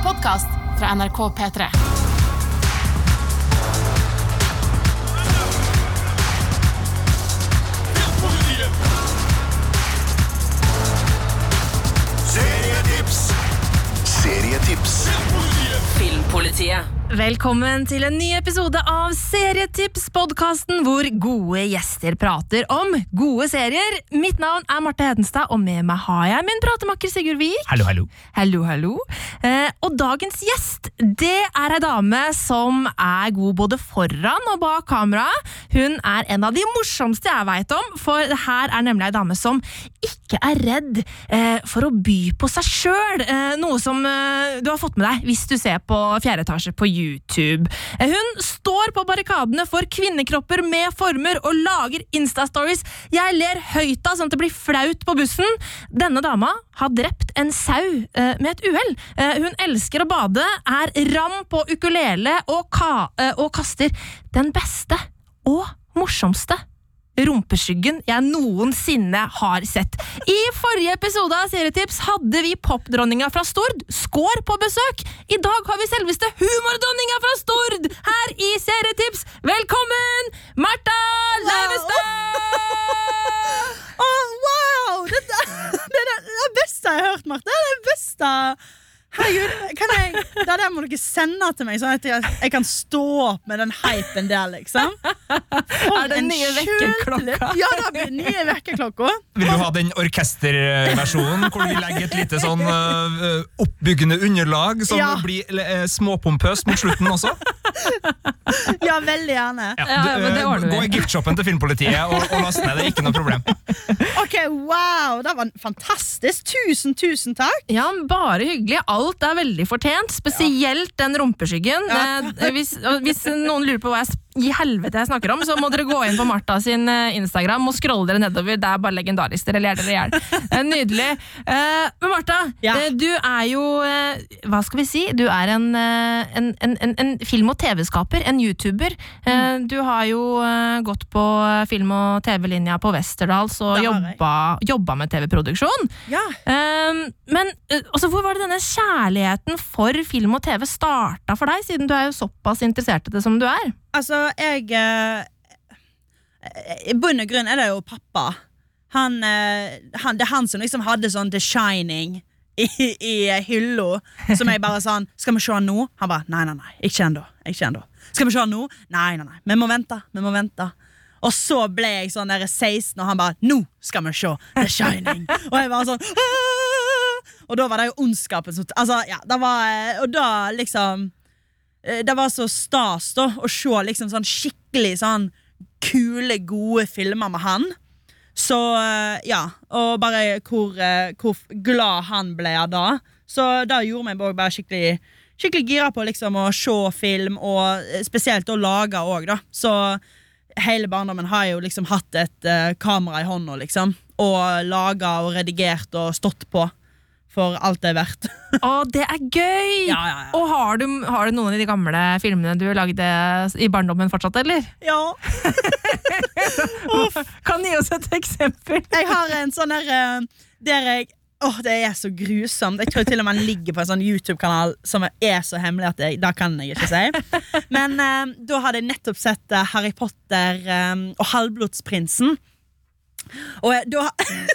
En podkast fra NRK P3. Serietips! Serietips! Filmpolitiet. Velkommen til en ny episode av Serietips, podkasten hvor gode gjester prater om gode serier. Mitt navn er Marte Hedenstad, og med meg har jeg min pratemakker Sigurd Vik. Hallo, hallo. Hallo, hallo. Eh, og dagens gjest, det er ei dame som er god både foran og bak kamera. Hun er en av de morsomste jeg veit om, for her er nemlig ei dame som ikke er redd eh, for å by på seg sjøl. Eh, noe som eh, du har fått med deg hvis du ser på fjerde etasje på YouTube. Eh, hun står på barrikadene for kvinnekropper med former og lager Insta-stories. Jeg ler høyt av sånn at det blir flaut på bussen. Denne dama har drept en sau eh, med et uhell. Eh, hun elsker å bade, er ram på ukulele og, ka og kaster den beste og morsomste rumpeskyggen jeg noensinne har sett. I forrige episode av Serietips hadde vi popdronninga fra Stord, Skår, på besøk. I dag har vi selveste humordronninga fra Stord her i Serietips. Velkommen, Martha Leivestad! Å, wow! Det, er det beste jeg har hørt, Marte. Det er det beste Herregud, kan jeg, det der må dere sende til meg, sånn at jeg, jeg kan stå opp med den hypen der, liksom. For Er det nye vekkerklokka? Ja, det blir nye vekkerklokka. Vil du ha den orkesterversjonen hvor vi legger et lite sånn uh, oppbyggende underlag som Ja. blir uh, småpompøst mot slutten også? Ja, veldig gjerne. Ja, Ja, men det ordner vi. gå i giftshoppen til Filmpolitiet og, og last ned. Det er ikke noe problem. Ok, wow, det var fantastisk. Tusen, tusen takk. Ja, bare hyggelig. Alt er veldig fortjent, spesielt den rumpeskyggen. Ja. Eh, hvis, hvis noen lurer på hva jeg, s- i helvete jeg snakker om, så må dere gå inn på Martha sin eh, Instagram og scrolle dere nedover. Det er bare legendarisk. Dere ler dere i hjel. Eh, Nydelig. Eh, Men Martha, Ja. du er jo Hva skal vi si? Du er en, en, en, en, film- og TV-skaper. En YouTuber. Mm. Du har jo gått på film- og TV-linja på Westerdals og jobba, jobba med TV-produksjon. Ja, men uh, altså, hvor var det denne kjærligheten for film og TV starta for deg, siden du er jo såpass interessert i det som du er? Altså, jeg eh, I bunn og grunn er det jo pappa. Han, eh, han, det er han som liksom hadde sånn The Shining i, i hylla. Som jeg bare sånn Skal vi se han nå? Han bare Nei, nei, nei. Ikke ennå. Ikke. Skal vi se han nå? Nei, nei, nei. Vi må vente. Vi må vente. Og så ble jeg sånn der 16, og han bare Nå skal vi se The Shining! og jeg bare sånn Aah! Og da var det jo ondskapen som Altså, ja, var eh, Og da liksom Det var så stas da å se liksom sånn skikkelig sånn kule, gode filmer med han. Så eh, ja, og bare hvor, eh, hvor glad han ble av det. Så det gjorde meg bare skikkelig Skikkelig gira på liksom å se film, og eh, spesielt å lage òg, da. Så hele barndommen har jeg jo liksom hatt et uh, kamera i hånda, liksom. Og laga og redigert og stått på for alt det er verdt. Å, det er gøy! Ja, ja, ja. Og har du, har du noen av de gamle filmene du lagde i barndommen fortsatt, eller? ja. Kan gi oss et eksempel? Jeg har en sånn der eh, Der jeg Åh, det er så grusomt. Jeg tror til og med den ligger på en sånn YouTube-kanal som er så hemmelig at jeg, det kan jeg ikke si. Men eh, da hadde jeg nettopp sett eh, Harry Potter eh, og Halvblodsprinsen. Og, da,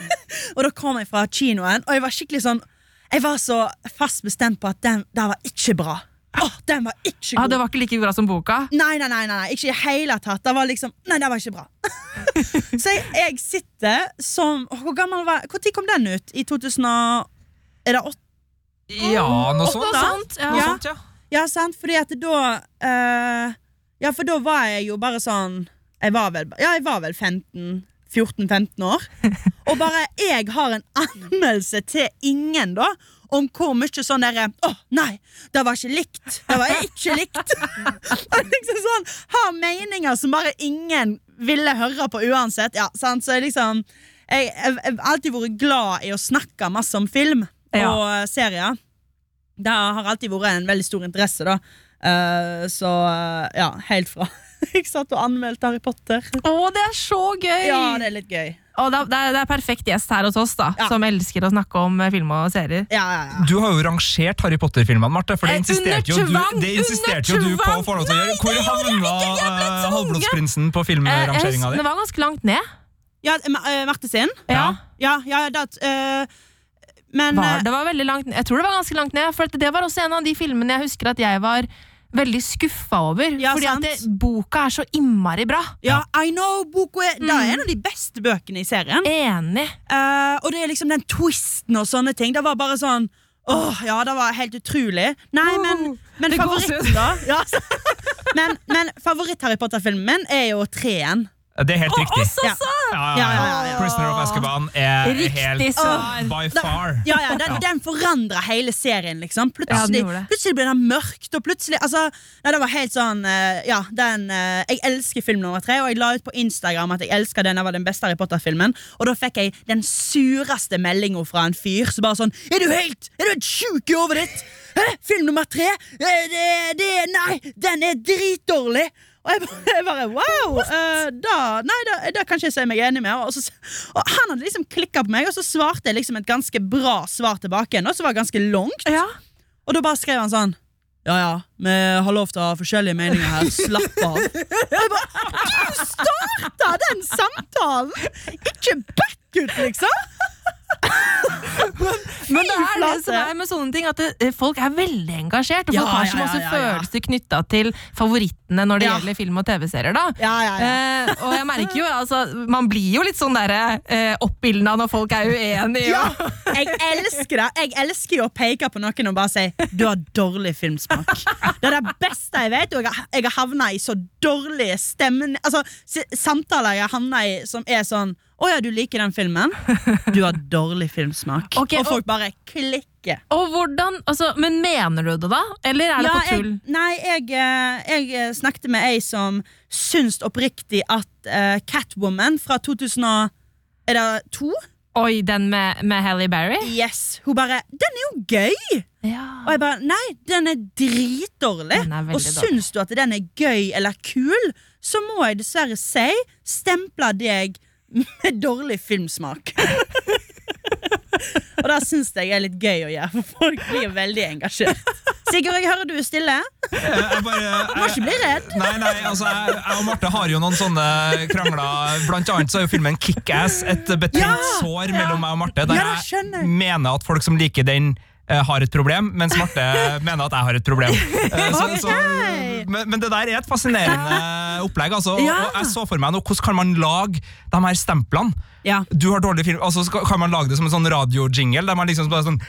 og da kom jeg fra kinoen, og jeg var skikkelig sånn Jeg var så fast bestemt på at den der var ikke bra. Oh, den var ikke Ah, god. det var ikke like bra som boka? Nei, nei, nei, nei, ikke i hele tatt. Det var liksom Nei, det var ikke bra. så jeg, jeg sitter som Hvor gammel var Når kom den ut? I 2000 Er det 8? Ja, noe Noe sånt. sånt, ja. Ja. ja. Ja, sant? Fordi at da uh, Ja, for da var jeg jo bare sånn Jeg var vel, ja, jeg var vel 15 14-15 år. Og bare jeg har en anmeldelse til ingen, da. Om hvor mye sånn derre Å, nei, det var ikke likt. Det var ikke likt. Liksom sånn Har meninger som bare ingen ville høre på uansett. Ja, sant? Så jeg liksom Jeg jeg- jeg har alltid vært glad i å snakke masse om film Ja. og serier. Det har alltid vært en veldig stor interesse, da. Uh, så uh, ja, helt fra Jeg satt og anmeldte Harry Potter. Å, det er så gøy! Ja, det er litt gøy. Og det, er, det er perfekt gjest her hos oss, da, Ja. som elsker å snakke om eh, film og serier. Ja, ja, ja. Du har jo rangert Harry Potter-filmene, Marte. For det Eh, insisterte jo under du, tvang, det insisterte jo under du på å få lov til å gjøre. Hvor havna eh. Halvblodsprinsen på Eh, jeg filmrangeringa husker- di? det var ganske langt ned. ja eh, Ma- eh, Marte sin? Ja. Ja, ja, ja det, eh, men Var, eh, det var veldig langt ned. Jeg tror det var ganske langt ned, for at det var også en av de filmene jeg husker at jeg var veldig skuffa over. Ja, fordi sant. at det, boka er så innmari bra. Ja, I know, boka er, Det Mm. er en av de beste bøkene i serien. Enig. Uh, og det er liksom den twisten og sånne ting. Det var bare sånn Åh, ja, det var helt utrolig. Nei, men, men favoritten, da? Ja, men men favoritt-Harry Potter-filmen min er jo treen. Det er helt riktig. Også Ja. Ja, ja, Ja. Prisoner of Azkaban er Riktig helt svar. by far. Ja, ja, Den, den forandra hele serien, liksom. Ja, den Plutselig, plutselig ble det mørkt, og plutselig altså, nei, Det var helt sånn eh, Ja, den eh, Jeg elsker film nummer tre, og jeg la ut på Instagram at jeg elsker den. Det var den beste Harry Potter-filmen. Og da fikk jeg den sureste meldinga fra en fyr som bare sånn Er du helt Er du helt sjuk i hodet ditt? Hæ? Film nummer tre? Det, det, nei, den er dritdårlig! Og jeg bare, jeg bare wow! Uh, da, nei, da, da kan ikke jeg si meg enig med. Og, så, og han hadde liksom klikka på meg, og så svarte jeg liksom et ganske bra svar tilbake. Og så var det ganske langt. Ja. Og da bare skrev han sånn Ja ja, vi har lov til å ha forskjellige meninger her. Slapp av. Jeg bare, du starta den samtalen! Ikke backut, liksom! Men det er det som er med sånne ting, at det, folk er veldig engasjert. Og Ja, folk har så masse ja, ja, ja. følelser knytta til favorittene når det gjelder film og TV-serier. da Ja, ja, ja. Eh, og jeg merker jo, altså, Man blir jo litt sånn derre eh, oppildna når folk er uenige. Ja, jeg elsker det. Jeg elsker jo å peke på noen og bare si 'du har dårlig filmsmak'. Det er det beste jeg vet, og jeg har, havna i så dårlige stemmen Altså, samtaler jeg har havna i som er sånn 'Å ja, du liker den filmen?' Du har dårlig filmsmak. Okay, og folk bare klikker. Og hvordan, altså, Men mener du det, da? Eller er det Ja, på tull? Jeg, nei, jeg, eh, jeg eh, snakket med ei som syns oppriktig at uh, Catwoman fra 2002 Er det to? Oi, den med, med Halle Berry? Yes. Hun bare 'Den er jo gøy'! Ja. Og jeg bare, nei, den er dritdårlig. Den er og syns du at den er gøy eller kul, så må jeg dessverre si stemple deg med dårlig filmsmak. og det syns jeg er litt gøy å gjøre, for folk blir veldig engasjert. Sigurd, jeg hører du er stille. Jeg bare, Du må ikke bli redd. Nei, nei, altså jeg, jeg og Marte har jo noen sånne krangler. Blant annet så er jo filmen Kickass et betent Ja, sår mellom meg og Marte. Der Ja, jeg mener at folk som liker den, har et problem, mens Marte mener at jeg har et problem. Eh, så, så, men, men det der er et fascinerende opplegg. Altså, Ja. og jeg så for meg nå, hvordan kan man lage de her stemplene? Ja. Du har dårlig film, altså Kan man lage det som en sånn radiojingle? Der man liksom bare sånn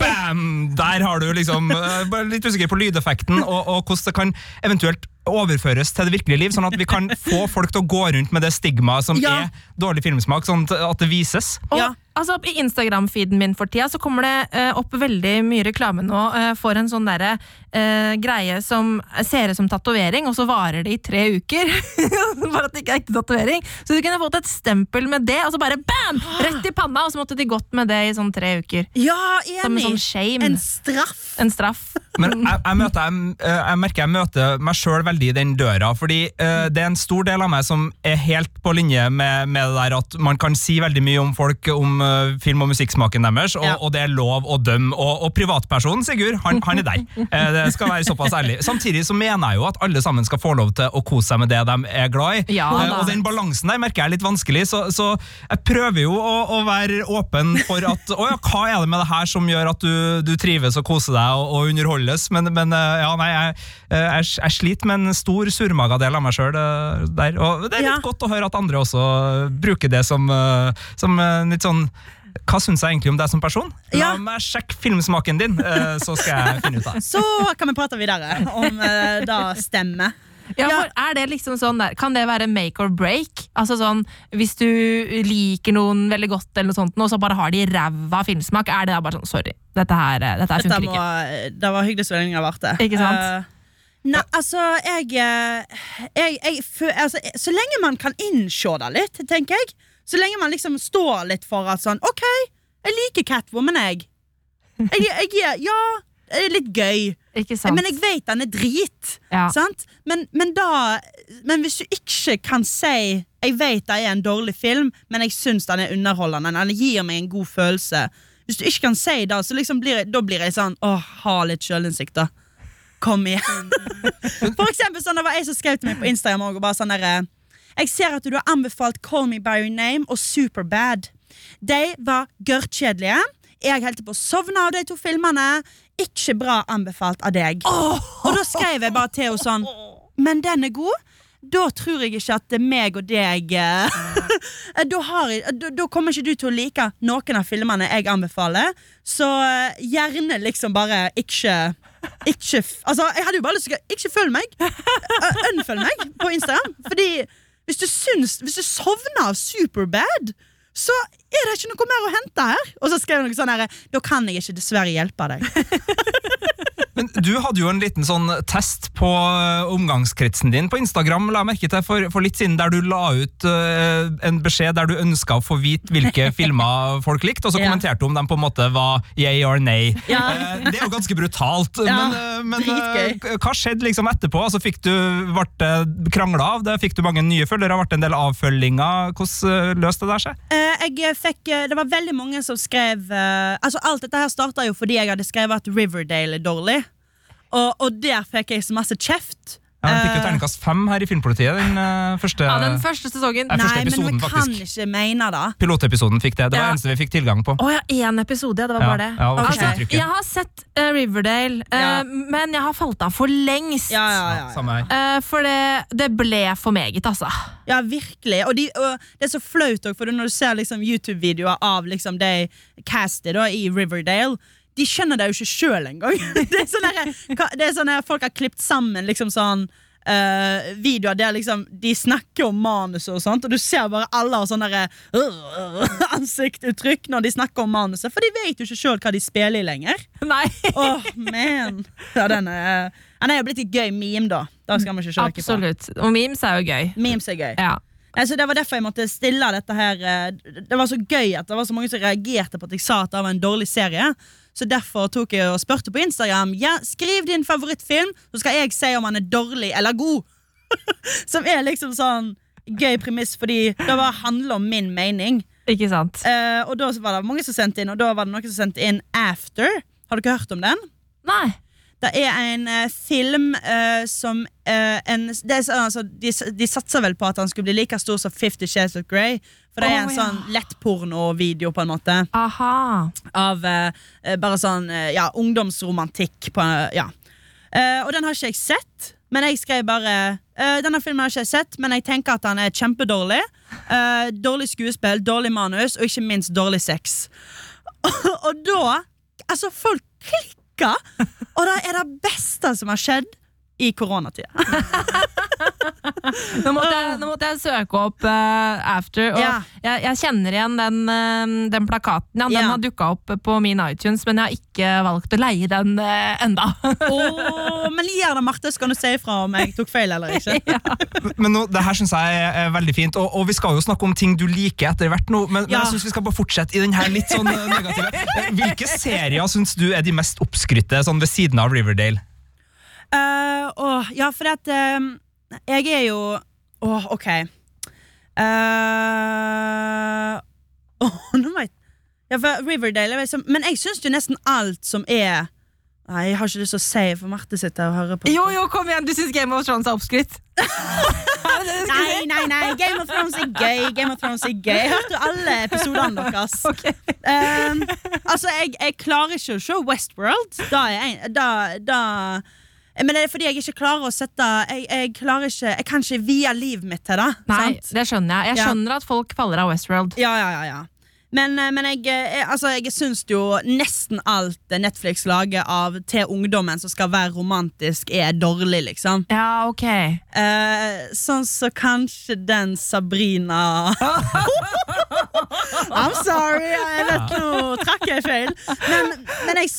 Bam! Der har du liksom eh, bare Litt usikker på lydeffekten, og, og hvordan det kan eventuelt overføres til det virkelige liv, sånn at vi kan få folk til å gå rundt med det stigmaet som Ja. er dårlig filmsmak, sånn at det vises. Og, Ja. altså, I Instagram-feeden min for tida så kommer det uh, opp veldig mye reklame nå uh, for en sånn derre uh, greie som ser ut som tatovering, og så varer det i tre uker. bare at det ikke er ekte tatovering. Så du kunne fått et stempel med det, og så bare bam! Rett i panna, og så måtte de gått med det i sånn tre uker. Ja, Som en sånn shame. En straff. En straff. Men jeg, jeg, møter, jeg, eh, jeg merker jeg møter meg sjøl veldig i den døra, fordi uh, det er en stor del av meg som er helt på linje med, med det der at man kan si veldig mye om folk, om uh, film- og musikksmaken deres, og, Ja. og det er lov å dømme. Og, og privatpersonen, Sigurd, han, han er der. Uh, det skal være såpass ærlig. Samtidig så mener jeg jo at alle sammen skal få lov til å kose seg med det de er glad i. Ja, og den balansen der merker jeg er litt vanskelig, så, så jeg prøver jo å, å være åpen for at å ja, hva er det med det her som gjør at du, du trives og koser deg og, og underholdes, men, men eh, ja, nei, jeg, eh, jeg, jeg sliter med en stor surmagadel av meg sjøl der. Og det er litt Ja. godt å høre at andre også bruker det som, eh, som eh, litt sånn hva syns jeg egentlig om deg som person? La Ja. meg sjekke filmsmaken din, eh, så skal jeg finne ut av det. Så kan vi prate videre om det stemmer. Ja, for er det liksom sånn der, Kan det være make or break? Altså sånn, Hvis du liker noen veldig godt, eller noe sånt, og så bare har de ræva filmsmak, er det da bare sånn sorry, dette her, eh, dette her funker ikke? det var hyggelig så lenge det varte. Ikke sant? Uh, nei, altså, jeg, eh, jeg, jeg altså, Så lenge man kan innse det litt, tenker jeg. Så lenge man liksom står litt for at sånn OK, jeg liker Catwoman, jeg. jeg, jeg ja, det er litt gøy. Ikke sant? Men jeg vet den er drit. Ja. Sant? Men, men da Men hvis du ikke kan si Jeg vet det er en dårlig film, men jeg syns den er underholdende, den gir meg en god følelse. Hvis du ikke kan si det, så liksom blir jeg, da blir jeg sånn Åh, ha litt sjølinnsikt, da. Kom igjen. For eksempel sånn, Det var jeg som skrev til meg på Instagram og bare sånn derre Jeg ser at du har anbefalt Call Me By Your Name og Superbad. De var gørrkjedelige. Jeg holdt på å sovne av de to filmene. Ikke bra anbefalt av deg. Og da skrev jeg bare til henne sånn Men den er god. Da tror jeg ikke at det er meg og deg eh, da, har da, da kommer ikke du til å like noen av filmene jeg anbefaler. Så eh, gjerne liksom bare ikke ikke Altså, jeg hadde jo bare lyst til å Ikke følg meg. Unnfølg Unfølg meg på Instagram. Fordi hvis du syns Hvis du sovner av Superbad, så er det ikke noe mer å hente her. Og så skrev hun noe sånn her Da kan jeg ikke dessverre hjelpe deg. Du hadde jo en liten sånn test på eh, omgangskretsen din på Instagram, la jeg merke til for, for litt siden, der du la ut uh, en beskjed der du ønska å få vite hvilke filmer folk likte, og så kommenterte du om de på en måte var yay or nay. Eh, det er jo ganske brutalt, men, uh, men hva skjedde liksom etterpå? Altså, fikk du, ble det krangla av det? Fikk du mange nye følgere? Ble det en del avfølginger? Hvordan løste det der seg? Jeg fikk, det var veldig mange som skrev Altså Alt dette her starta jo fordi jeg hadde skrevet at Riverdale er dårlig. Og, og der fikk jeg så masse kjeft. Ja, den fikk jo Eh, terningkast fem her i Filmpolitiet, den eh, første ja, den første sesongen. Nei, første Nei, men vi kan faktisk. ikke mene det. pilotepisoden fikk det. Det var Ja. det eneste vi fikk tilgang på. Oh, ja, én episode, ja. Det var bare det. ja, var altså, jeg har sett uh, Riverdale, uh, Ja. men jeg har falt av for lengst. Ja, ja, ja. Eh, for det, det ble for meget, altså. Ja, virkelig. Og, de, og det er så flaut òg, for når du ser liksom, YouTube-videoer av liksom, de castet da, i Riverdale De skjønner det jo ikke sjøl engang. det er sånn sånn folk har klippet sammen liksom sånn uh, videoer der liksom de snakker om manuset, og sånt Og du ser bare alle har sånn uh, ansiktuttrykk når de snakker om manuset, for de vet jo ikke sjøl hva de spiller i lenger. Nei. Åh, man ja, den, er, den er jo blitt et gøy meme, da. Da skal man ikke sjokke på. Absolutt. Og memes er jo gøy. Memes er gøy. Ja. Altså, det var derfor jeg måtte stille dette her eh, Det var så gøy at det var så mange som reagerte på at jeg sa at det var en dårlig serie. Så derfor tok jeg og spurte på Instagram Ja, skriv din favorittfilm, så skal jeg si om han er dårlig eller god. Som er liksom sånn gøy premiss, fordi det bare handler om min mening. Ikke sant? Eh, og da var det mange som sendte inn, og da var det noen som sendte inn After. Har dere hørt om den? Nei. Det er en eh, film eh, som eh, en, det er, sånn, altså, de, de satser vel på at han skulle bli like stor som Fifty Shades of Grey. For det er Å, en ja. sånn lettpornovideo, på en måte. Aha. Av eh, bare sånn eh, ja, ungdomsromantikk. På, eh, ja. Eh, og den har ikke jeg sett. Men jeg skrev bare eh, Denne filmen har ikke jeg sett, men jeg tenker at han er kjempedårlig. Eh, dårlig skuespill, dårlig manus og ikke minst dårlig sex. og da Altså, folk klikker! Og det er det beste som har skjedd i koronatida. Nå måtte, jeg, nå måtte jeg søke opp uh, After, og Ja. jeg, jeg kjenner igjen den, uh, den plakaten. Ja, den Ja. har dukka opp på min iTunes, men jeg har ikke valgt å leie den uh, enda. Åh, men gjør det, Marte, så kan du si ifra om jeg tok feil eller ikke. Men nå, det her synes jeg er, er veldig fint, og, og vi skal jo snakke om ting du liker etter hvert nå, men, men jeg synes vi skal bare fortsette i den her litt sånn negative. Hvilke serier synes du er de mest oppskrytte sånn ved siden av Riverdale? Eh, åh, ja, for at eh, jeg er jo Åh, ok. Uh, åh, nå må jeg Ja, for Riverdale jeg liksom Men jeg syns jo nesten alt som er Nei, jeg har ikke lyst til å si, for Marte sitter og hører på. Jo, jo, kom igjen! Du syns Game of Thrones er oppskrytt? Nei, nei, nei, Game of Thrones er gøy. Game of Thrones er gøy Jeg hørte jo alle episodene deres. Okay. Um, altså, jeg, jeg klarer ikke å se Westworld. Da er jeg da, da Men det er fordi jeg ikke klarer å sette Jeg, jeg klarer ikke Jeg kan ikke vie livet mitt til det. Nei, sant? det skjønner jeg. Jeg Ja. skjønner at folk faller av Westworld. Ja, ja, ja, ja. Men, eh, men jeg, eh, altså, jeg syns jo nesten alt Netflix lager av til ungdommen som skal være romantisk, er dårlig, liksom. Ja, ok. Eh, sånn så kanskje den Sabrina I'm sorry, jeg vet nå trakk jeg feil. Men, men jeg,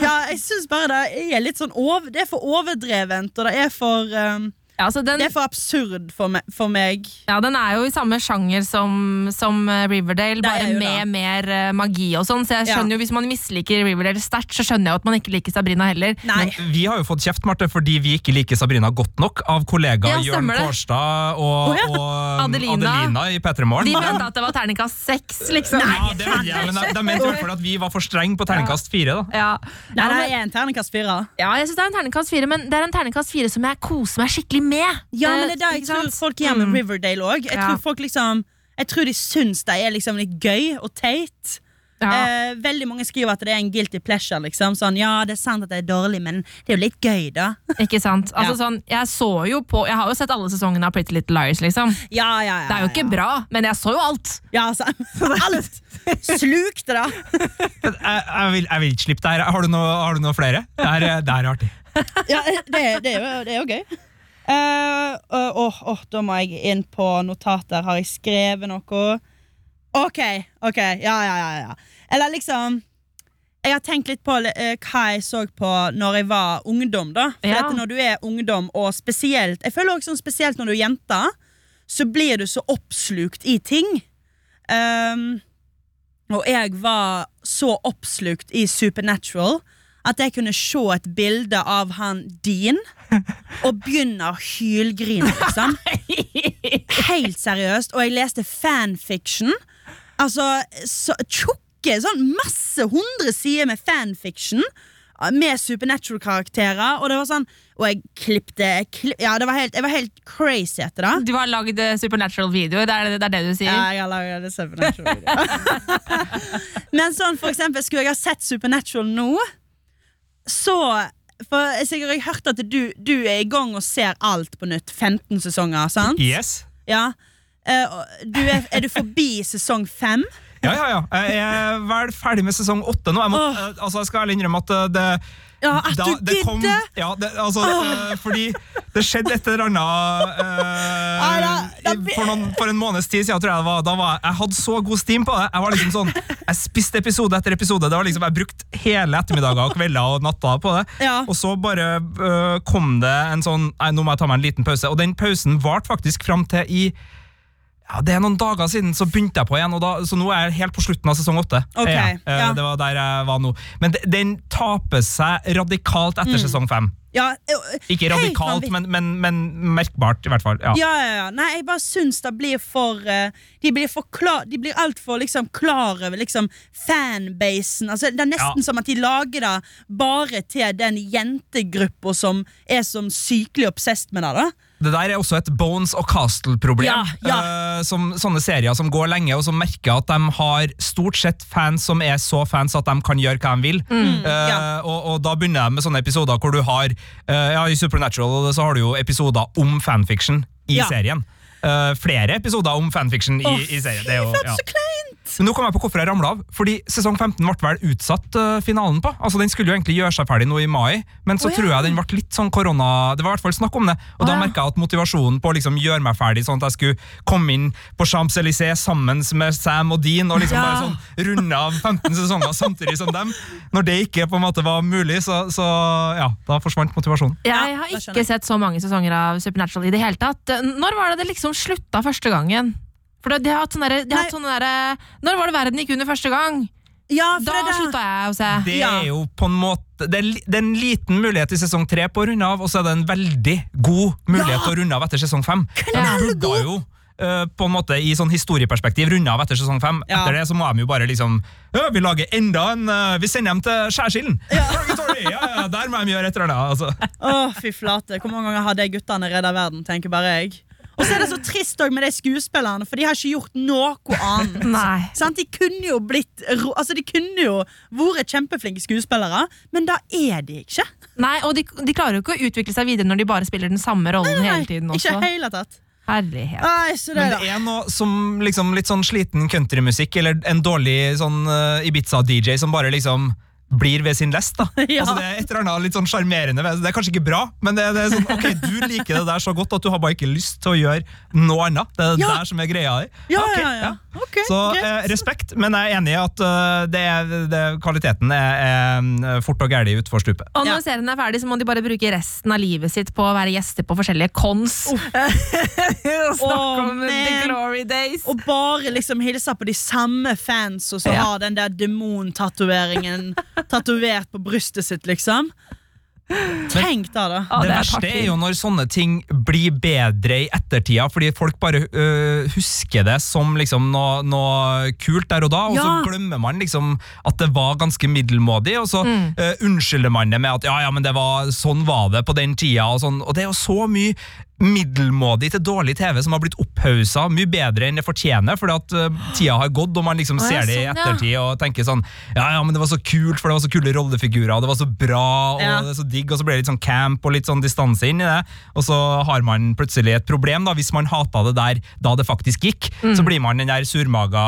ja, jeg syns bare det er litt sånn over, Det er for overdrevent, og det er for um, Ja, altså den, Det er for absurd for meg. For meg. ja, den er jo i samme sjanger som, som eh, Riverdale, er bare med da. mer eh, magi og sånn. Så jeg Ja. skjønner jo, hvis man misliker Riverdale sterkt, så skjønner jeg jo at man ikke liker Sabrina heller. Nei. Vi har jo fått kjeft, Marte, fordi vi ikke liker Sabrina godt nok av kollega Ja, Jørn det. Kårstad og, oh, ja. og Adelina. Adelina i P3 Morgen. De mente at det var terningkast seks, liksom. Ja, det vet jeg, men de, de mente i at vi var for strenge på terningkast fire. da. Ja. Nei, det er en terningkast fire. ja, jeg synes det er en terningkast fire, men det er en terningkast fire som jeg koser meg skikkelig med. Ja, men Eh, det er det jeg tror folk gjør med Mm. Riverdale òg. Jeg tror folk liksom Jeg tror de syns det er liksom litt gøy og teit. Ja. Eh, veldig mange skriver at det er en guilty pleasure. Liksom. Sånn, ja, det er sant at det er dårlig, men det er jo litt gøy, da. Ikke sant? Altså, Ja. sånn, jeg så jo på Jeg har jo sett alle sesongene av Pretty Little Liars, liksom. Ja, ja, ja, Det er jo ikke ja. bra, men jeg så jo alt. Ja, altså, alt slukte det. Jeg, jeg, vil, jeg vil ikke slippe det her. Har du noe, har du noe flere? Det er, det er artig. Ja, det, er- det, er, jo, det er jo gøy. Eh, uh, åh, oh, da må jeg inn på notater. Har jeg skrevet noe? Ok, ok, ja, ja, ja, ja. Eller liksom Jeg har tenkt litt på uh, hva jeg så på når jeg var ungdom. da For Ja. når du er ungdom, og spesielt Jeg føler også sånn spesielt når du er jente, så blir du så oppslukt i ting. Um, og jeg var så oppslukt i Supernatural at jeg kunne se et bilde av han Dean og begynne å hylgrine, liksom. Helt seriøst. Og jeg leste fanfiction. Altså, så tjukke, sånn masse hundre sider med fanfiction. Med Supernatural-karakterer. Og det var sånn Og jeg klippte jeg kli, Ja, det var helt, jeg var helt crazy etter det. Du har lagd eh, Supernatural-video, det, det- det er det du sier? Ja, jeg har laget Supernatural-video. Men sånn, for eksempel, skulle jeg ha sett Supernatural nå, så For Sigurd, jeg hørt at du, du er i gang og ser alt på nytt. 15 sesonger, sant? Yes. Ja. Eh, du er, er du forbi sesong fem? Ja, ja, ja. Jeg er vel ferdig med sesong åtte nå. Jeg, må, eh, altså, jeg skal ærlig innrømme at eh, det Ja, at da- du gidder! Ja, det, altså, uh, fordi det skjedde et eller annet uh, Ah, da- da- for, noen, for en måneds tid siden. Tror jeg, det var, da var, jeg hadde så god steam på det. Jeg var liksom sånn Jeg spiste episode etter episode. Det var liksom, Jeg brukte hele ettermiddager kvelder og natta på det. Ja. Og så bare uh, kom det en sånn Nei, nå må jeg ta meg en liten pause. Og den pausen varte faktisk fram til i ja, Det er noen dager siden så begynte jeg på igjen, da, så nå er jeg helt på slutten av sesong åtte. Ok, ja. Eh, ja. Det var der jeg var nå. Men de, den taper seg radikalt etter sesong fem. Ja, eh, Ikke radikalt, men, men, men merkbart, i hvert fall. Ja. Ja, ja, ja. Nei, jeg bare syns det blir for eh, De blir for klar De blir altfor liksom, klar over liksom, fanbasen. Altså, det er nesten som at de lager det bare til den jentegruppa som er som sykelig obsessed med det. da Det der er også et Bones og Castle-problem. Ja, ja. uh, som sånne serier som går lenge, og som merker at de har stort sett fans som er så fans at de kan gjøre hva de vil. Eh, ja. og, og da begynner de med sånne episoder hvor du har uh, Ja, I Supernatural så har du jo episoder om fanfiction i serien. Flere episoder om fanfiction i, oh, i serien. Det er jo, ja. så kleint! Men nå kom jeg på hvorfor jeg ramla av. Fordi sesong 15 ble vel utsatt uh, finalen på. Altså Den skulle jo egentlig gjøre seg ferdig nå i mai, men så oh, ja. tror jeg den ble litt sånn korona Det var i hvert fall snakk om det. Og oh, da ja. merka jeg at motivasjonen på å liksom gjøre meg ferdig, sånn at jeg skulle komme inn på Champs-Élysées sammen med Sam og Dean og liksom Ja. bare sånn runde av 15 sesonger samtidig som dem. Når det ikke på en måte var mulig, så, så ja, da forsvant motivasjonen. Jeg har ikke sett så mange sesonger av Supernatural i det hele tatt. Når var det det liksom slutta første gangen? For de har hatt sånne der, de har hatt sånne der, Når var det verden gikk under første gang? Ja, for Da det slutta jeg å se. Det er jo på en måte det er, det er en liten mulighet i sesong tre på å runde av, og så er det en veldig god mulighet Ja. til å runde av etter sesong fem. De burde jo eh, på en måte i sånn historieperspektiv runde av etter sesong fem. Ja. Etter det så må de jo bare liksom Vi lager enda en eh, Vi sender dem til skjærsilden! Ja, ja, der må de gjøre et eller annet. Altså. Å, fy flate. Hvor mange ganger har de guttene redda verden, tenker bare jeg. Og så er det så trist også med de skuespillerne, for de har ikke gjort noe annet. Sånn, De kunne jo blitt Altså de kunne jo vært kjempeflinke skuespillere, men da er de ikke. Nei, Og de, de klarer jo ikke å utvikle seg videre når de bare spiller den samme rollen hele tiden ikke hele tatt. Herlighet. Ai, det Men det er noe som liksom litt sånn sliten countrymusikk, eller en dårlig sånn uh, Ibiza-DJ som bare liksom blir ved sin lest. da. Ja. Altså, det er et eller annet litt sånn sjarmerende det. Det er kanskje ikke bra, men det, det er sånn, ok, du liker det der så godt at du har bare ikke lyst til å gjøre noe annet. Det er Ja. der som er greia di. Ja, okay, ja, ja. Okay, Så eh, respekt, men jeg er enig i at uh, det, er- det, kvaliteten er, er fort og gæli utfor stupet. Og når Ja. serien er ferdig, så må de bare bruke resten av livet sitt på å være gjester på forskjellige cons. Snakke Åh, om the glory days. Og bare liksom hilse på de samme fans og så Ja. ha den der demontatoveringen tatovert på brystet sitt, liksom. Tenk da, da. Ja, det, det er verste party. er jo når sånne ting blir bedre i ettertida, fordi folk bare øh, husker det som liksom noe, noe kult der og da, og så glemmer man liksom at det var ganske middelmådig, og så Mm. øh, unnskylder man det med at ja, ja, men det var, sånn var det på den tida, og sånn, og det er jo så mye middelmådig til dårlig TV som har blitt opphausa mye bedre enn det fortjener, fordi at uh, tida har gått, og man liksom Å, ser det i sånn, ja. ettertid og tenker sånn ja, ja, men det var så kult, for det var så kule rollefigurer, og det var så bra, og Ja. det er så digg, og så ble det litt sånn camp og litt sånn distanse inn i det, og så har man plutselig et problem da, hvis man hata det der da det faktisk gikk, Mm. så blir man den der surmaga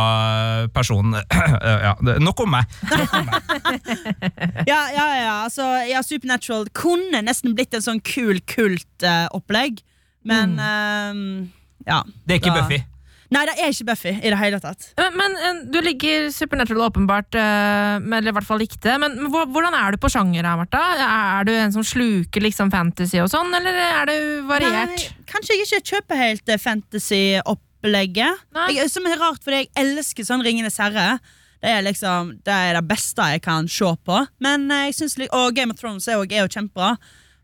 personen. ja, nok om meg. Nok om meg. Ja, ja, ja, altså, ja, Supernatural kunne nesten blitt en sånn kul kult-opplegg, men ehm, ja. Det er ikke da- Buffy. Nei, det er ikke Buffy i det hele tatt. Men, men eh, du ligger Supernatural åpenbart, eh, eller i hvert fall likte. Men hvordan er du på sjanger, her, Martha? Er du en som sluker liksom fantasy og sånn, eller er det variert? Nei, kanskje jeg ikke kjøper helt eh, fantasy-opplegget. Som er rart, fordi jeg elsker sånn Ringenes herre. Det er liksom Det er det beste jeg kan se på. Men jeg synes, Og Game of Thrones er jo kjempebra.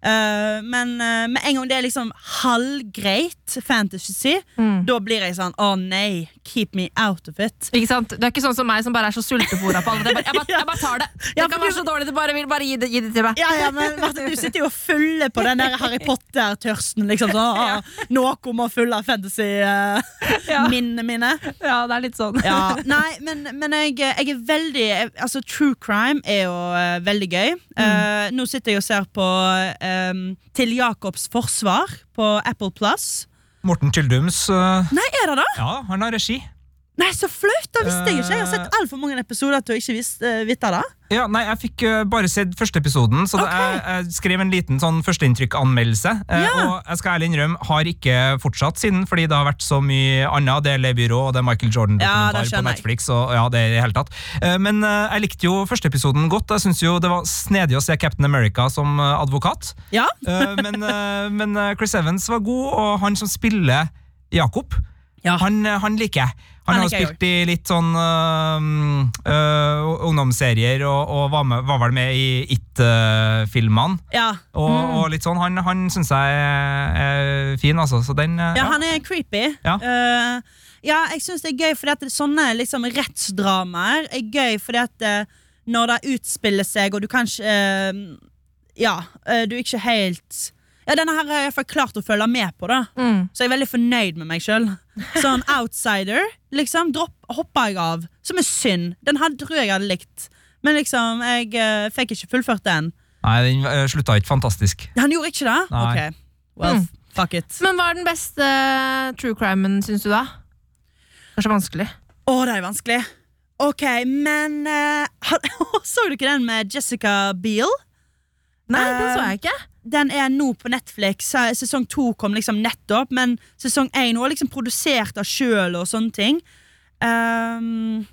Eh, men uh, med en gang det er liksom halvgreit fantasy, Mm. da blir jeg sånn Å nei, keep me out of it. Ikke sant? Du er ikke sånn som meg som bare er så sultefòra på alle. Jeg bare, jeg bare, jeg bare tar det. Det Ja, kan være så dårlig du bare vil. Bare gi det, gi det til meg. Ja, ja, men Martin, Du sitter jo og fyller på den der Harry Potter-tørsten. Liksom, sånn, «Å, Noe må fylle fantasy-minnene mine. Ja, det er litt sånn. Ja, nei, men, men jeg, jeg er veldig Altså, True crime er jo eh, veldig gøy. Mm. nå sitter jeg og ser på eh, Til Jacobs forsvar på Apple Plus. Morten Tyldums, uh, Nei, er det det? ja, han har regi. Nei, så flaut! Det visste jeg ikke. Jeg har sett altfor mange episoder til å ikke visst, uh, vite det. Ja, nei, jeg fikk øh, bare sett første episoden, så okay. Jeg, jeg skrev en liten sånn førsteinntrykk-anmeldelse. Eh, Ja. Og jeg skal ærlig innrømme, har ikke fortsatt siden, fordi det har vært så mye annet. Det er Le Byrå, og det er Michael Jordan-dokumentar det på. Netflix. Og, ja, det er i hele tatt. Eh, Men eh, jeg likte jo første episoden godt. Jeg syns det var snedig å se Captain America som eh, advokat. Ja. Eh, men, eh, men eh, Chris Evans var god, og han som spiller Jakob, Ja. han, eh, han liker jeg. Han, har spilt i litt sånn øh, øh, ungdomsserier og, og var, med, var vel med i It-filmene. Ja. og, og litt sånn. Han, han syns jeg er, er fin, altså. Så den ja, Ja, han er creepy. Ja. Eh, ja, jeg syns det er gøy fordi at sånne liksom, rettsdramaer er gøy fordi at eh, når det utspiller seg, og du kanskje eh, Ja, du er ikke helt denne her har jeg klart å følge med på, da. Mm. Så jeg er veldig fornøyd med meg sjøl. Sånn outsider, liksom, dropp, hoppa jeg av. Som er synd. Den her tror jeg jeg hadde likt. Men liksom, jeg uh, fikk ikke fullført den. Nei, den øh, slutta ikke fantastisk. Han gjorde ikke det? Nei. Ok, well, Mm. fuck it. Men hva er den beste eh, true crimen, syns du, da? Kanskje vanskelig. Å, det er vanskelig. Ok, men uh, Så du ikke den med Jessica Biel? Nei, Eh, den så jeg ikke. Den er nå på Netflix. Eh, Sesong to kom liksom nettopp, men sesong én er liksom produsert av sjøl og sånne ting. Um,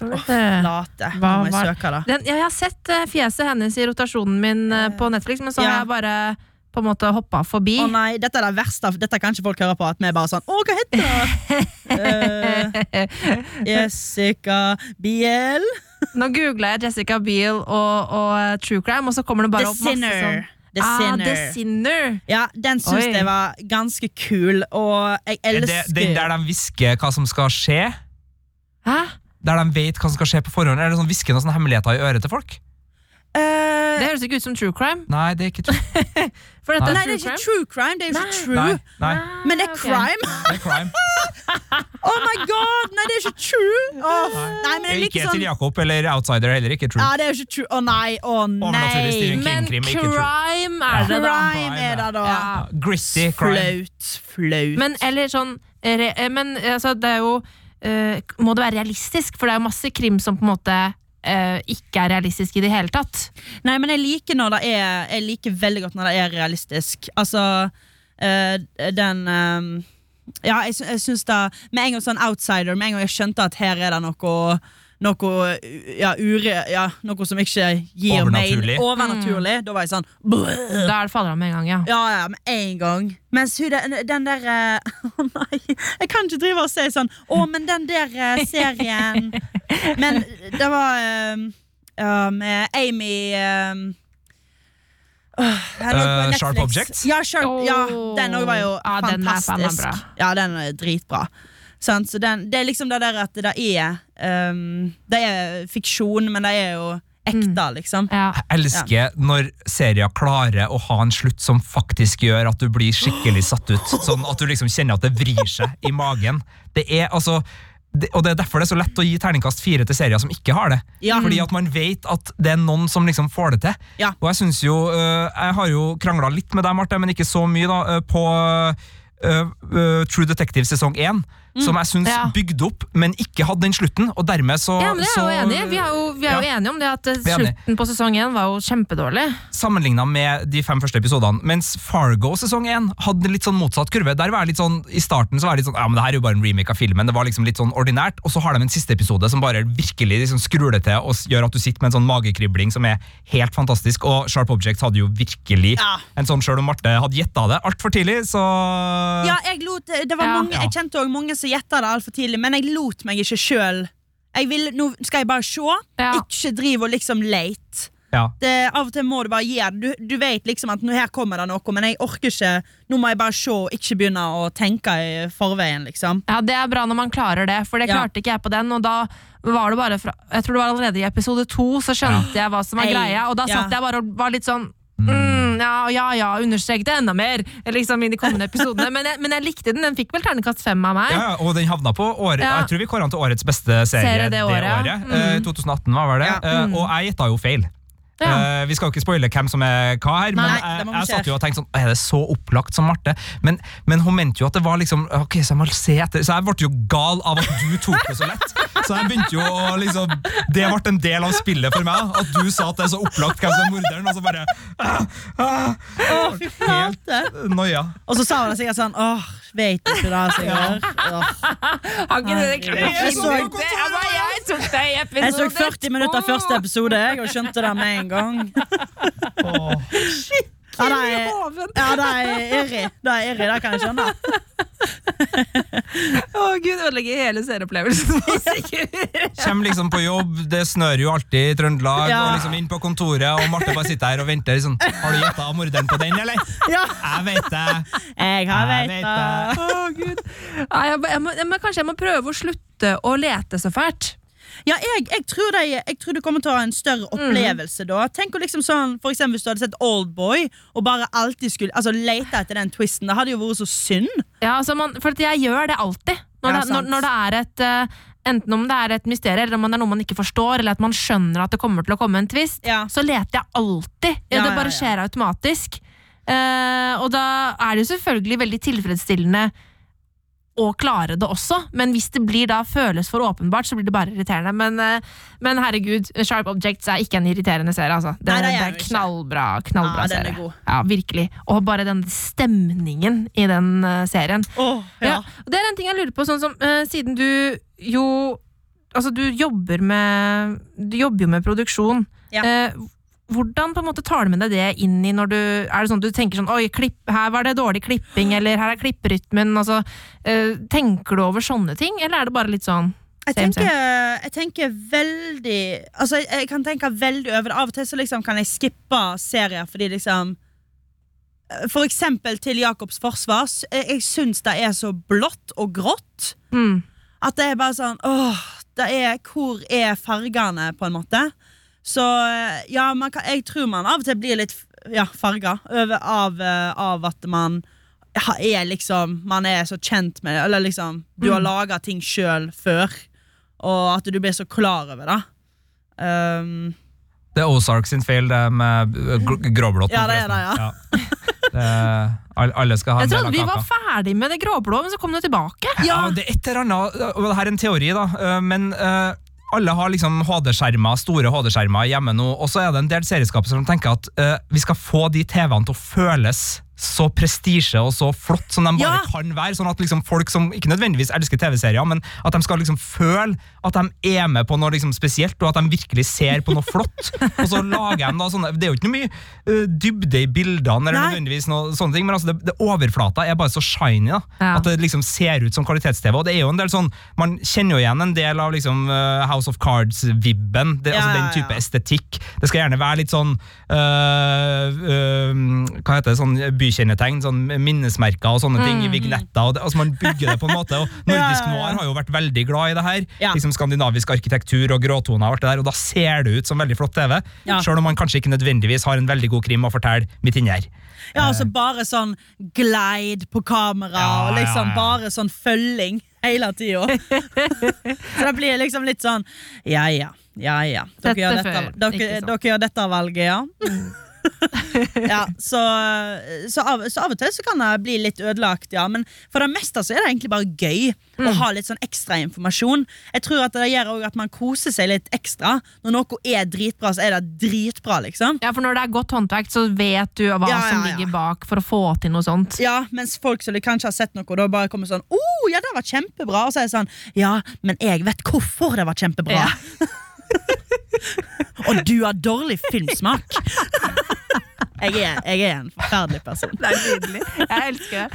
åh, se. late. Nå Hva må jeg søke, da. Den, jeg har sett eh, fjeset hennes i rotasjonen min eh, på Netflix, men så Ja. har jeg bare på en måte hoppa forbi. Å nei, dette er det verste. Dette kan ikke folk høre på. At vi er bare sånn Å, hva heter det? uh, Jessica Biel. Nå googla jeg Jessica Biel og, og eh, True Crime, og så kommer det bare The opp masse sånn The ah, The Sinner. Ja, den syns jeg var ganske kul, og jeg Er det elsker den der de hvisker hva som skal skje? Hæ? Der de vet hva som skal skje på forhånd? Er det sånn hvisker noen sånne hemmeligheter i øret til folk? Eh, Det høres ikke ut som true crime. Nei, det er ikke true. For dette Nei. Nei, er det er ikke true crime. Det er jo ikke true. Nei, nei, Men det er crime. det er crime. Oh my god! Nei, det er ikke true. Oh, nei, men det er ikke, Ikke sånn til Jakob eller Outsider heller ikke true. Ja, det er ikke true. Å nei, å oh, nei. Men crime er det, da. Crime er det, da. Ja. Gritty crime. Flaut. Flaut. Men eller sånn re, eh, Men altså, det er jo uh, Må det være realistisk? For det er jo masse krim som på en måte eh, ikke er realistisk i det hele tatt. Nei, men jeg liker når det er Jeg liker veldig godt når det er realistisk. Altså uh, den eh, Ja, jeg, jeg syns da Med en gang sånn outsider, med en gang jeg skjønte at her er det noe noe, ja, ure, ja, noe som ikke gir Overnaturlig. meg Overnaturlig. Da var jeg sånn. Da er det fadera med en gang, ja. Ja, ja, med en gang. Mens hun, den, den der eh, Å nei, jeg kan ikke drive og si sånn Å, men den der eh, serien Men det var eh, ja, med Amy eh, åh, på Eh, Netflix. Sharp Objects? Ja, Sharp, ja den òg var jo Ja, den er faen meg fantastisk. bra. Ja, den er dritbra. Sant? Så den, det er liksom det der at det er um, Det er fiksjon, men det er jo ekte, liksom. ja. Jeg elsker når serier klarer å ha en slutt som faktisk gjør at du blir skikkelig satt ut. Sånn at du liksom kjenner at det vrir seg i magen. Det er altså det, og det er derfor det er så lett å gi terningkast fire til serier som ikke har det. Ja. Fordi at man vet at det er noen som liksom får det til. Ja. Og jeg synes jo øh, Jeg har jo krangla litt med deg, Marte, men ikke så mye, da, øh, på uh, uh, True Detective sesong 1. Som jeg syns Ja. bygde opp, men ikke hadde den slutten. Og dermed så Ja, men det er jo så- enig. Vi er jo, vi er jo Ja. enige om det at slutten på sesong én var jo kjempedårlig. sammenligna med de fem første episodene. Mens Fargo sesong 1 hadde litt sånn motsatt kurve. Der var jeg litt sånn, I starten så var jeg litt sånn Ja, men det her er jo bare en remake av filmen. Det var liksom litt sånn ordinært. Og så har de en siste episode som bare virkelig liksom skrur det til og gjør at du sitter med en sånn magekribling som er helt fantastisk. Og Sharp Objects hadde jo virkelig Ja. en sånn, sjøl om Marte hadde gjetta det altfor tidlig, så Ja, jeg lot det var Ja. mange, Jeg kjente også mange som gjetta det altfor tidlig, men jeg lot meg ikke sjøl. Nå skal jeg bare se, Ja. ikke drive og liksom late. ja. Det, av og til må du bare gi det. Du, du vet liksom at nå her kommer det noe, men jeg orker ikke. Nå må jeg bare se, og ikke begynne å tenke i forveien, liksom. Ja, Det er bra når man klarer det, for det Ja. klarte ikke jeg på den. Og da var det bare fra Jeg tror det var allerede i episode to, så skjønte jeg hva som var Ei, greia. Og da ja. satt jeg bare og var litt sånn mm, ja, ja, ja, understrek det enda mer liksom i de kommende episodene. Men jeg, men jeg likte den. Den fikk vel ternekast fem av meg. Ja, og den havna på året Ja. Jeg tror vi kåra den til årets beste serie, Serie det året, ja. Eh, 2018 var vel det. Ja. Eh, og jeg gjetta jo feil. Ja. Eh, vi skal jo ikke spoile hvem som er hva her, men jeg, jeg satt jo og tenkte sånn Er det så opplagt som Marte? Men, men hun mente jo at det var liksom Ok, så jeg må se etter Så jeg ble jo gal av at du tok det så lett. Så jeg begynte jo å liksom Det ble en del av spillet for meg. At du sa at det er så opplagt hvem som er morderen, og så bare ah, ah, fy Helt noia. Og så sa hun sikkert sånn Åh, vet ikke det, Sigurd. Oh. Har ikke det klart å finne ut det? Jeg så 40 minutter to. første episode jeg, og skjønte det med en gang. Ja, det er, ja, det er irri. Det er irri, det kan jeg skjønne. Å gud, ødelegger hele serieopplevelsen. Kommer liksom på jobb, det snør jo alltid i Trøndelag, Ja. og liksom inn på kontoret, og Marte bare sitter her og venter. Liksom. har du gjetta morderen på den, eller? Ja, Jeg vet det. jeg har det. Å, Gud. Nei, jeg, må- jeg, må, jeg må, kanskje jeg må prøve å slutte å lete så fælt. Ja, jeg, jeg, tror de, jeg tror du kommer til å ha en større opplevelse da. Tenk liksom sånn, for eksempel Hvis du hadde sett Oldboy og bare alltid skulle Altså lete etter den twisten. Det hadde jo vært så synd. Ja, altså man, for jeg gjør det alltid. Når, Ja, det, når, når det er et uh, Enten om det er et mysterium, eller om det er noe man ikke forstår, eller at man skjønner at det kommer til å komme en twist, Ja. så leter jeg alltid. Ja, det bare skjer automatisk. Uh, og da er det jo selvfølgelig veldig tilfredsstillende å klare det også, men hvis det blir da føles for åpenbart, så blir det bare irriterende. Men, eh, men herregud, Sharp Objects er ikke en irriterende serie, altså. Det, Nei, det er det den er knallbra, knallbra Ja, den er serie. Ja, virkelig. Og bare den stemningen i den uh, serien. Åh, Ja. ja. og det er en ting jeg lurer på, sånn som uh, siden du jo Altså, du jobber med Du jobber jo med produksjon. Ja. Eh, hvordan på en måte tar du med deg det inn i når du Er det sånn at du tenker sånn Oi, klipp, her var det dårlig klipping, eller her er klipperytmen. Altså, eh, tenker du over sånne ting, eller er det bare litt sånn Jeg tenker, jeg tenker veldig Altså, jeg, jeg kan tenke veldig over det. Av og til så liksom kan jeg skippe serier fordi liksom For eksempel til Jakobs forsvar. Jeg, jeg syns det er så blått og grått. mm, At det er bare sånn Åh, det er Hvor er fargene, på en måte? Så ja, man kan, jeg tror man av og til blir litt ja, farga av, eh, av at man er liksom Man er så kjent med det, eller liksom Du har laga ting sjøl før, og at du blir så klar over det. Um, Det er Ozark sin feil, det med gråblått. Ja, det er det, ja. Det, alle skal ha en del av kaka. Jeg trodde vi var ferdig med det gråblå, men så kom det tilbake. Ja, det er et eller annet, her er en teori, da, øh, men øh, alle har liksom HD-skjermer, store HD-skjermer hjemme nå, og så er det en del serieskapere som tenker at uh, vi skal få de TV-ene til å føles så prestisje og så flott som de bare Ja. kan være. Sånn at liksom folk som ikke nødvendigvis elsker TV-serier, men at de skal liksom føle at de er med på noe liksom spesielt, og at de virkelig ser på noe flott. Og så lager de da sånne Det er jo ikke noe mye uh, dybde i bildene, eller Nei. nødvendigvis noe sånne ting, men altså det, det overflata er bare så shiny. da Ja. At det liksom ser ut som kvalitets-TV. Og det er jo en del sånn Man kjenner jo igjen en del av liksom uh, House of Cards-vibben. Ja, altså ja, Den ja. type estetikk. Det skal gjerne være litt sånn uh, Hva heter det, sånn bykjennetegn, sånn minnesmerker og sånne ting i vignetter. Og det, altså Man bygger det på en måte. Og Mm. Nordisk noir har jo vært veldig glad i det her. Ja. Liksom Skandinavisk arkitektur og gråtoner, og alt det der, og da ser det ut som veldig flott TV. Ja. Selv om man kanskje ikke nødvendigvis har en veldig god krim å fortelle midt inni her. Ja, altså bare sånn glide på kamera, Ja, og liksom ja, ja. bare sånn følging hele tida. så det blir liksom litt sånn Ja ja, ja ja. Dere, Dette gjør dette, dere, dere gjør dette valget, ja. ja, så, så, av, så av og til så kan det bli litt ødelagt, ja. Men for det meste så er det egentlig bare gøy å ha litt sånn ekstra informasjon. Jeg tror at det gjør også at man koser seg litt ekstra. Når noe er dritbra, så er det dritbra, liksom. Ja, for når det er godt håndverk, så vet du hva Ja, ja, som ligger bak for å få til noe sånt. Ja, mens folk som kanskje har sett noe, da bare kommer sånn oh, ja, det var kjempebra. Og så er det sånn Ja, men jeg vet hvorfor det var kjempebra. Og du har dårlig filmsmak. jeg, er, jeg er en forferdelig person. Det er nydelig. Jeg elsker det.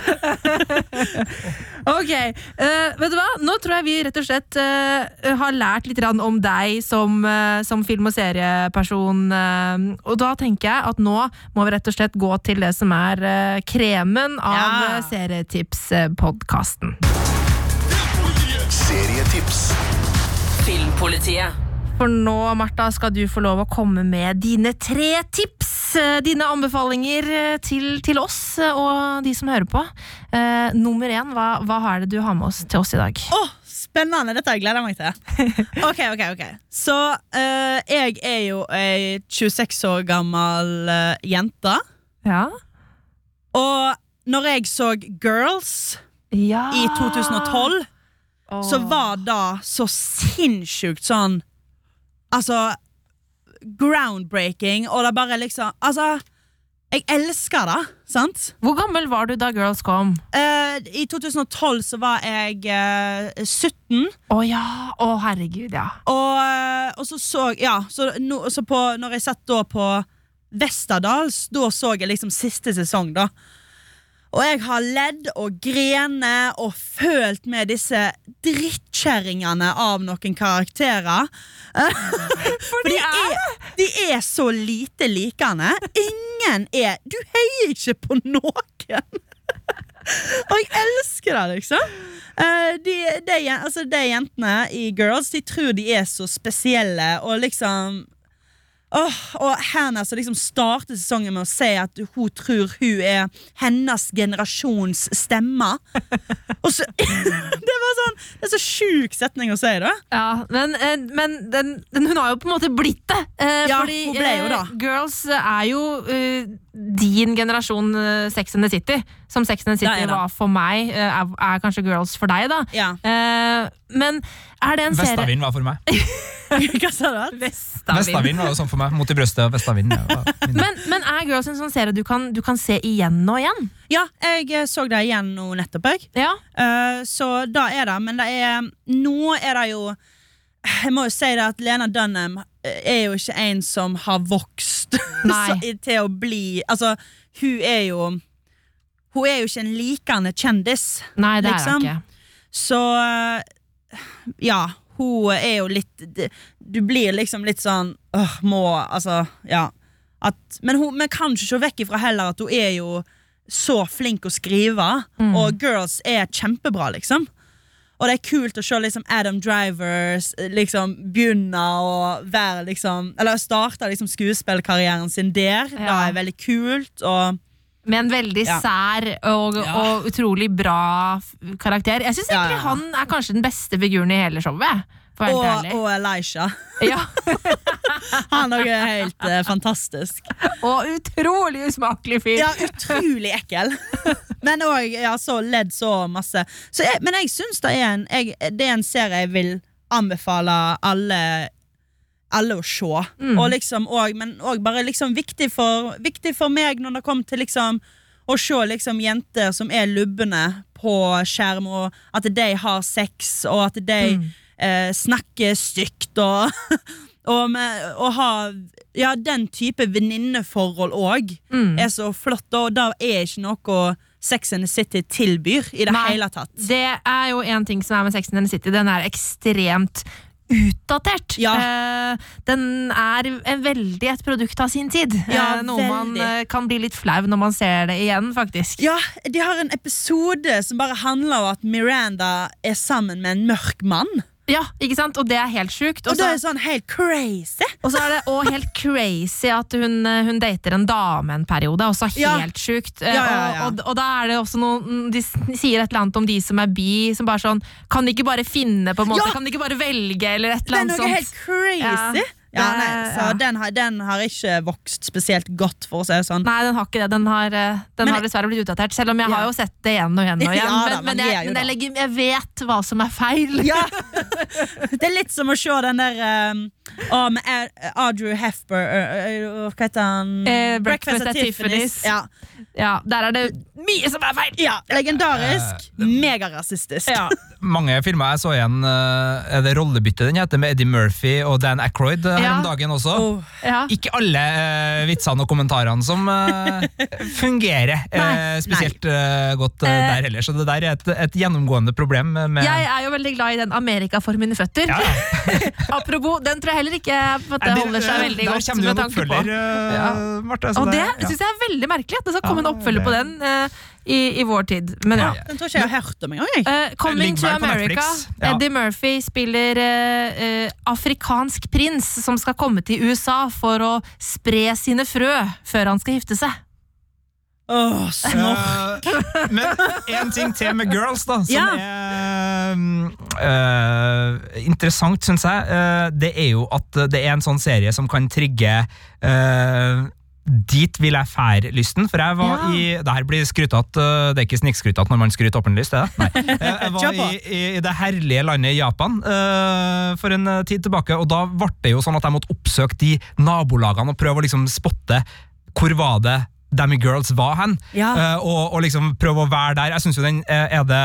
ok, uh, vet du hva? Nå tror jeg vi rett og slett uh, har lært litt om deg som, uh, som film- og serieperson. og da tenker jeg at nå må vi rett og slett gå til det som er kremen av ja. Serietips-podkasten. Serietips. Filmpolitiet. For nå, Martha, skal du få lov å komme med dine tre tips. eh, Dine anbefalinger eh, til, til oss eh, og de som hører på. Uh, nummer én, hva, hva har det du har med oss til oss i dag? Åh, Spennende! Dette har jeg gleder meg til. Ok, ok, ok Så uh, jeg er jo ei 26 år gammel uh, jente. Ja. Og når jeg så Girls ja. i 2012 oh. så var det så sinnssykt sånn Altså Groundbreaking, og det bare liksom Altså, jeg elsker det, sant? Hvor gammel var du da Girls kom? Eh, I 2012 så var jeg eh, 17, Å ja! Å herregud, ja. og, eh, og så så Ja, så, no, så på, når jeg satt da på Vesterdals, da så jeg liksom siste sesong, da. Og jeg har ledd og grene og følt med disse drittkjerringene av noen karakterer. For de er, de er så lite likende. Ingen er Du heier ikke på noen! Og jeg elsker det, liksom. Eh, de, de, altså, de jentene i Girls De tror de er så spesielle, og liksom Åh, og Hannah som liksom starter sesongen med å si at hun tror hun er hennes generasjons stemme. Og så Det var sånn Det er så sjuk setning å si, da. Ja, men, eh, men den, den, hun har jo på en måte blitt det. eh, Ja, fordi hun ble jo eh, da. Girls er jo eh, din generasjon uh, Sex and the City. Som Sex and the City var for meg, eh, er, er kanskje Girls for deg, da. Ja. Eh, men er det en serie Vestavind var for meg. Hva sa du? Vestavind. Vestavind var jo sånn for meg. Mot i brøstet og Vestavind. ja. Men, men er Girls en sånn serie du kan, du kan se igjen og igjen? Ja, jeg eh, så det igjen nå nettopp, jeg. Ja. Uh, så da er det, men det er Nå er det jo Jeg må jo si det at Lena Dunham eh, er jo ikke en som har vokst til å bli Altså, hun er jo Hun er jo ikke en likende kjendis. Nei, det Liksom. er hun ikke. Så ja, hun er jo litt Du blir liksom litt sånn øh, må Altså, ja. At, men hun men kan ikke se vekk ifra heller at hun er jo så flink å skrive, og Girls er kjempebra, liksom. Og det er kult å se liksom Adam Drivers liksom begynne å være liksom Eller starte liksom skuespillkarrieren sin der. Det er veldig kult. Og Med en veldig Ja. sær og, Ja. og utrolig bra karakter. Jeg syns egentlig ja. han er kanskje den beste figuren i hele showet. og, og Elisha. Ja. Han er også helt uh, fantastisk. Og utrolig usmakelig fyr. Ja, utrolig ekkel. Men òg så ledd så masse. Så jeg, men jeg syns det er en jeg, Det er en serie jeg vil anbefale alle alle å se. Og liksom, og, men òg bare liksom viktig for, viktig for meg når det kom til liksom å se liksom jenter som er lubne på skjerm, og at de har sex, og at de eh, snakker stygt, og, og, med, og ha ja, den type venninneforhold òg Mm. er så flott, og det er ikke noe Sex and the City tilbyr i det Nei. hele tatt. Det er jo en ting som er med Sex and the City. Den er ekstremt utdatert. Ja. Eh, den er veldig et produkt av sin tid. Ja, eh, noe man veldig. eh, kan bli litt flau når man ser det igjen, faktisk. Ja, de har en episode som bare handler om at Miranda er sammen med en mørk mann. Ja, ikke sant? Og det er helt sjukt. Og Og det er sånn helt crazy. og så er det også helt crazy at hun, eh, hun dater en dame en periode. Også Ja. helt sjukt. Eh, Ja, ja, ja. Og, og, og da er det også noe De sier et eller annet om de som er bi, som bare sånn Kan de ikke bare finne, på en måte? Ja. Kan de ikke bare velge, eller et Det er noe sånt? helt crazy. Ja, nei, så ja. den, har, den har ikke vokst spesielt godt, for å si det sånn. Nei, den har ikke det. Den har, eh, den Men- har dessverre blitt utdatert. Selv om jeg Ja. har jo sett det igjen og igjen. og igjen Ja da, men, men, jeg, men jeg, legger, jeg vet hva som er feil. Ja! Det er litt som å se den der um, å, med Audrey uh, Hva heter han? Eh, Breakfast at Tiffany's. Ja. Ja, Der er det mye som er feil! ja, Legendarisk. Megarasistisk. Ja. Mange filmer jeg så igjen eh, Er det rollebytte den heter med Eddie Murphy og Dan Aykroyd eh, her Ja. om dagen også? Oh. Ja. Ikke alle eh, vitsene og kommentarene som eh, fungerer eh, Nei. spesielt eh, godt eh, Eh. der heller. Så det der er et, et gjennomgående problem med Jeg er jo veldig glad i den 'Amerika for mine føtter'. Apropos, den tror jeg heller ikke at det- holder seg veldig der godt. kommer det en oppfølger, eh, Ja. Marte. så Og det ja. syns jeg er veldig merkelig at det skal komme Ja, en oppfølger på den eh, i, i vår tid. Men ja. Den tror ikke jeg har hørt om engang. jeg. Eh, coming to America. Ja. Eddie Murphy spiller uh, uh, afrikansk prins som skal komme til USA for å spre sine frø før han skal gifte seg. Åh, snork. Uh, men en ting til med Girls, da, som Ja. er eh, interessant, syns jeg. Uh, det er jo at det er en sånn serie som kan trigge Dit vil jeg fære-lysten, for jeg var Ja. i Det her blir skrytete, det er ikke snikskrytete når man skryter åpenlyst, det? Nei. Eh, Jeg var i, i det herlige landet Japan for en tid tilbake, og da ble det jo sånn at jeg måtte oppsøke de nabolagene og prøve å liksom spotte hvor var det Dammy Girls var hen, Ja. Eh, og, og liksom prøve å være der. Jeg syns jo den eh, er det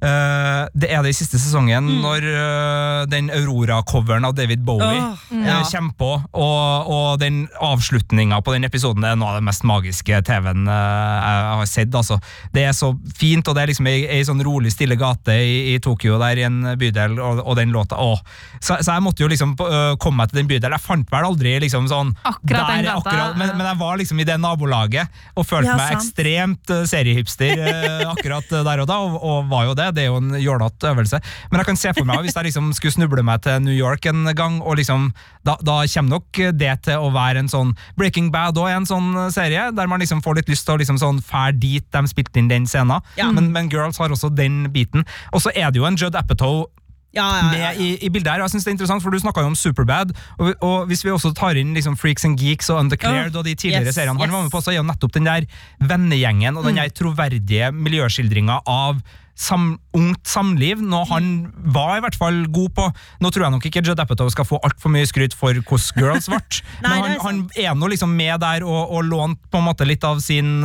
det er det i siste sesongen, når eh, den Aurora-coveren av David Bowie oh, eh, ja. kommer på, og, og den avslutninga på den episoden er noe av det mest magiske TV-en eh, jeg har sett. Altså. Det er så fint, og det er liksom ei, ei sånn rolig, stille gate i, i Tokyo, der i en bydel, og, og den låta åh. Så, så jeg måtte jo liksom eh, komme meg til den bydelen. Jeg fant vel aldri liksom sånn Akkurat der, akkurat, men, men jeg var liksom i det nabolaget og følte Ja, meg ekstremt eh, seriehipster eh, akkurat eh, der og da, og, og var jo det. Det er jo en jålete øvelse. Men jeg kan se for meg hvis jeg liksom skulle snuble meg til New York en gang, og liksom, da, da kommer nok det til å være en sånn Breaking Bad og en sånn serie, der man liksom får litt lyst til å liksom sånn fære dit de spilte inn den scenen. Ja. Men, men Girls har også den biten. Og så er det jo en Judd Apatow Ja, ja, ja, i, i bildet her. Jeg synes det er interessant, for Du snakka jo om Superbad, og, og hvis vi også tar inn liksom Freaks and Geeks og Undeclared Oh, og de tidligere yes, seriene han yes. var med på, så er jo nettopp den der vennegjengen og den Mm. der troverdige miljøskildringa av sam, ungt samliv, noe han var i hvert fall god på. Nå tror jeg nok ikke Judd Apatow skal få altfor mye skryt for hvordan Girls ble, men han, er han er nå liksom med der og, og lånt på en måte litt av sin,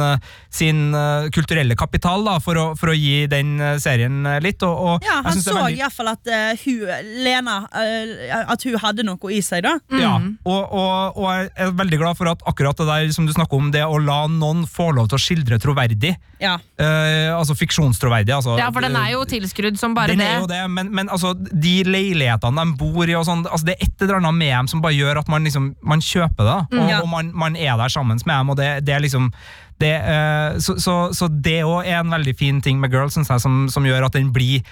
sin eh, kulturelle kapital da, for, å, for å gi den eh, serien eh, litt. Og, og Ja, han så veldig- iallfall at uh, hun, Lena uh, At hun hadde noe i seg, da. Ja, Mm. og, og, og jeg er veldig glad for at akkurat det der som du snakker om, det å la noen få lov til å skildre troverdig, Ja. eh, altså fiksjonstroverdig altså, Ja, for den er jo tilskrudd som bare den det. er jo det, men, men altså, de leilighetene de bor i og sånn, altså, det er et eller annet med dem som bare gjør at man, liksom, man kjøper det, da. og, ja. og man, man er der sammen med dem, og det, det er liksom det, uh, så, så, så det òg er en veldig fin ting med Girls, jeg, som, som gjør at den blir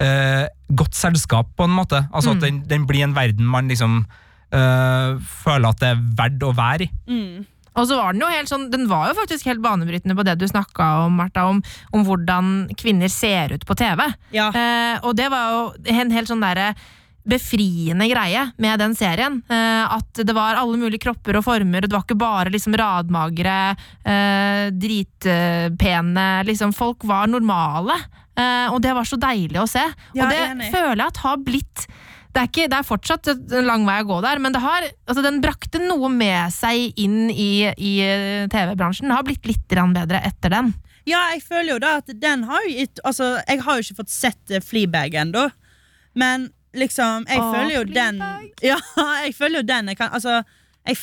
uh, godt selskap, på en måte. Altså at den, den blir en verden man liksom uh, føler at det er verdt å være i. Og så var den jo helt sånn, den var jo faktisk helt banebrytende på det du snakka om, Martha, om, om hvordan kvinner ser ut på TV. Ja. Eh, og det var jo en helt sånn derre befriende greie med den serien. Eh, at det var alle mulige kropper og former, og det var ikke bare liksom radmagre, eh, dritpene liksom, Folk var normale. Eh, og det var så deilig å se. Ja, og det føler jeg at har blitt Det er, ikke, det er fortsatt en lang vei å gå der, men det har, altså, den brakte noe med seg inn i, i eh, TV-bransjen. Det har blitt litt bedre etter den. Ja, jeg føler jo da at den har jo gitt Altså, jeg har jo ikke fått sett eh, Fleabag ennå, men liksom Jeg Åh, føler jo den Ja, jeg føler jo den jeg kan Altså, jeg,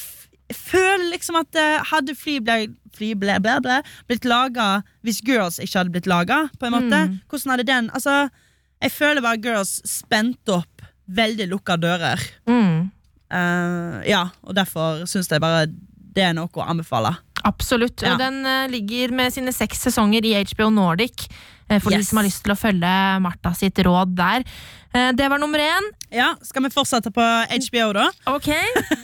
jeg føler liksom at eh, hadde Fleabag Fleabag blæ, blitt laga hvis Girls ikke hadde blitt laga, på en måte, Mm. hvordan hadde den Altså, jeg føler bare Girls spente opp veldig lukka dører. Mm. Uh, ja, og derfor syns jeg bare det er noe å anbefale. Absolutt. Ja. Og den eh, ligger med sine seks sesonger i HBO Nordic. For For de som har lyst til å følge Martha sitt råd der. Eh, det var nummer én. Ja, Skal vi fortsette på HBO, da? Ok.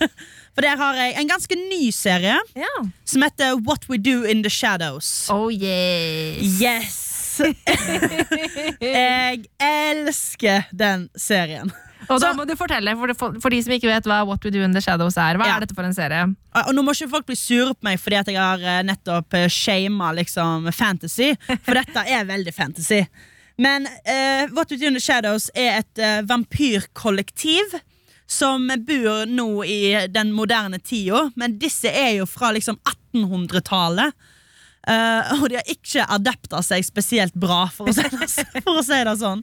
For der har jeg en ganske ny serie Ja. som heter What We Do In The Shadows. Oh yes. Yes! jeg elsker den serien. Og da må du fortelle, for, for, for de som ikke vet hva What We Do In The Shadows er. Hva Ja. er dette for en serie? Og nå må ikke folk bli sure på meg fordi at jeg har eh, nettopp uh, shama liksom, fantasy, for dette er veldig fantasy. Men uh, What We Do In The Shadows er et uh, vampyrkollektiv som bor nå i den moderne tida, men disse er jo fra liksom 1800-tallet. Uh, og de har ikke adepta seg spesielt bra, for å si det, å si det sånn.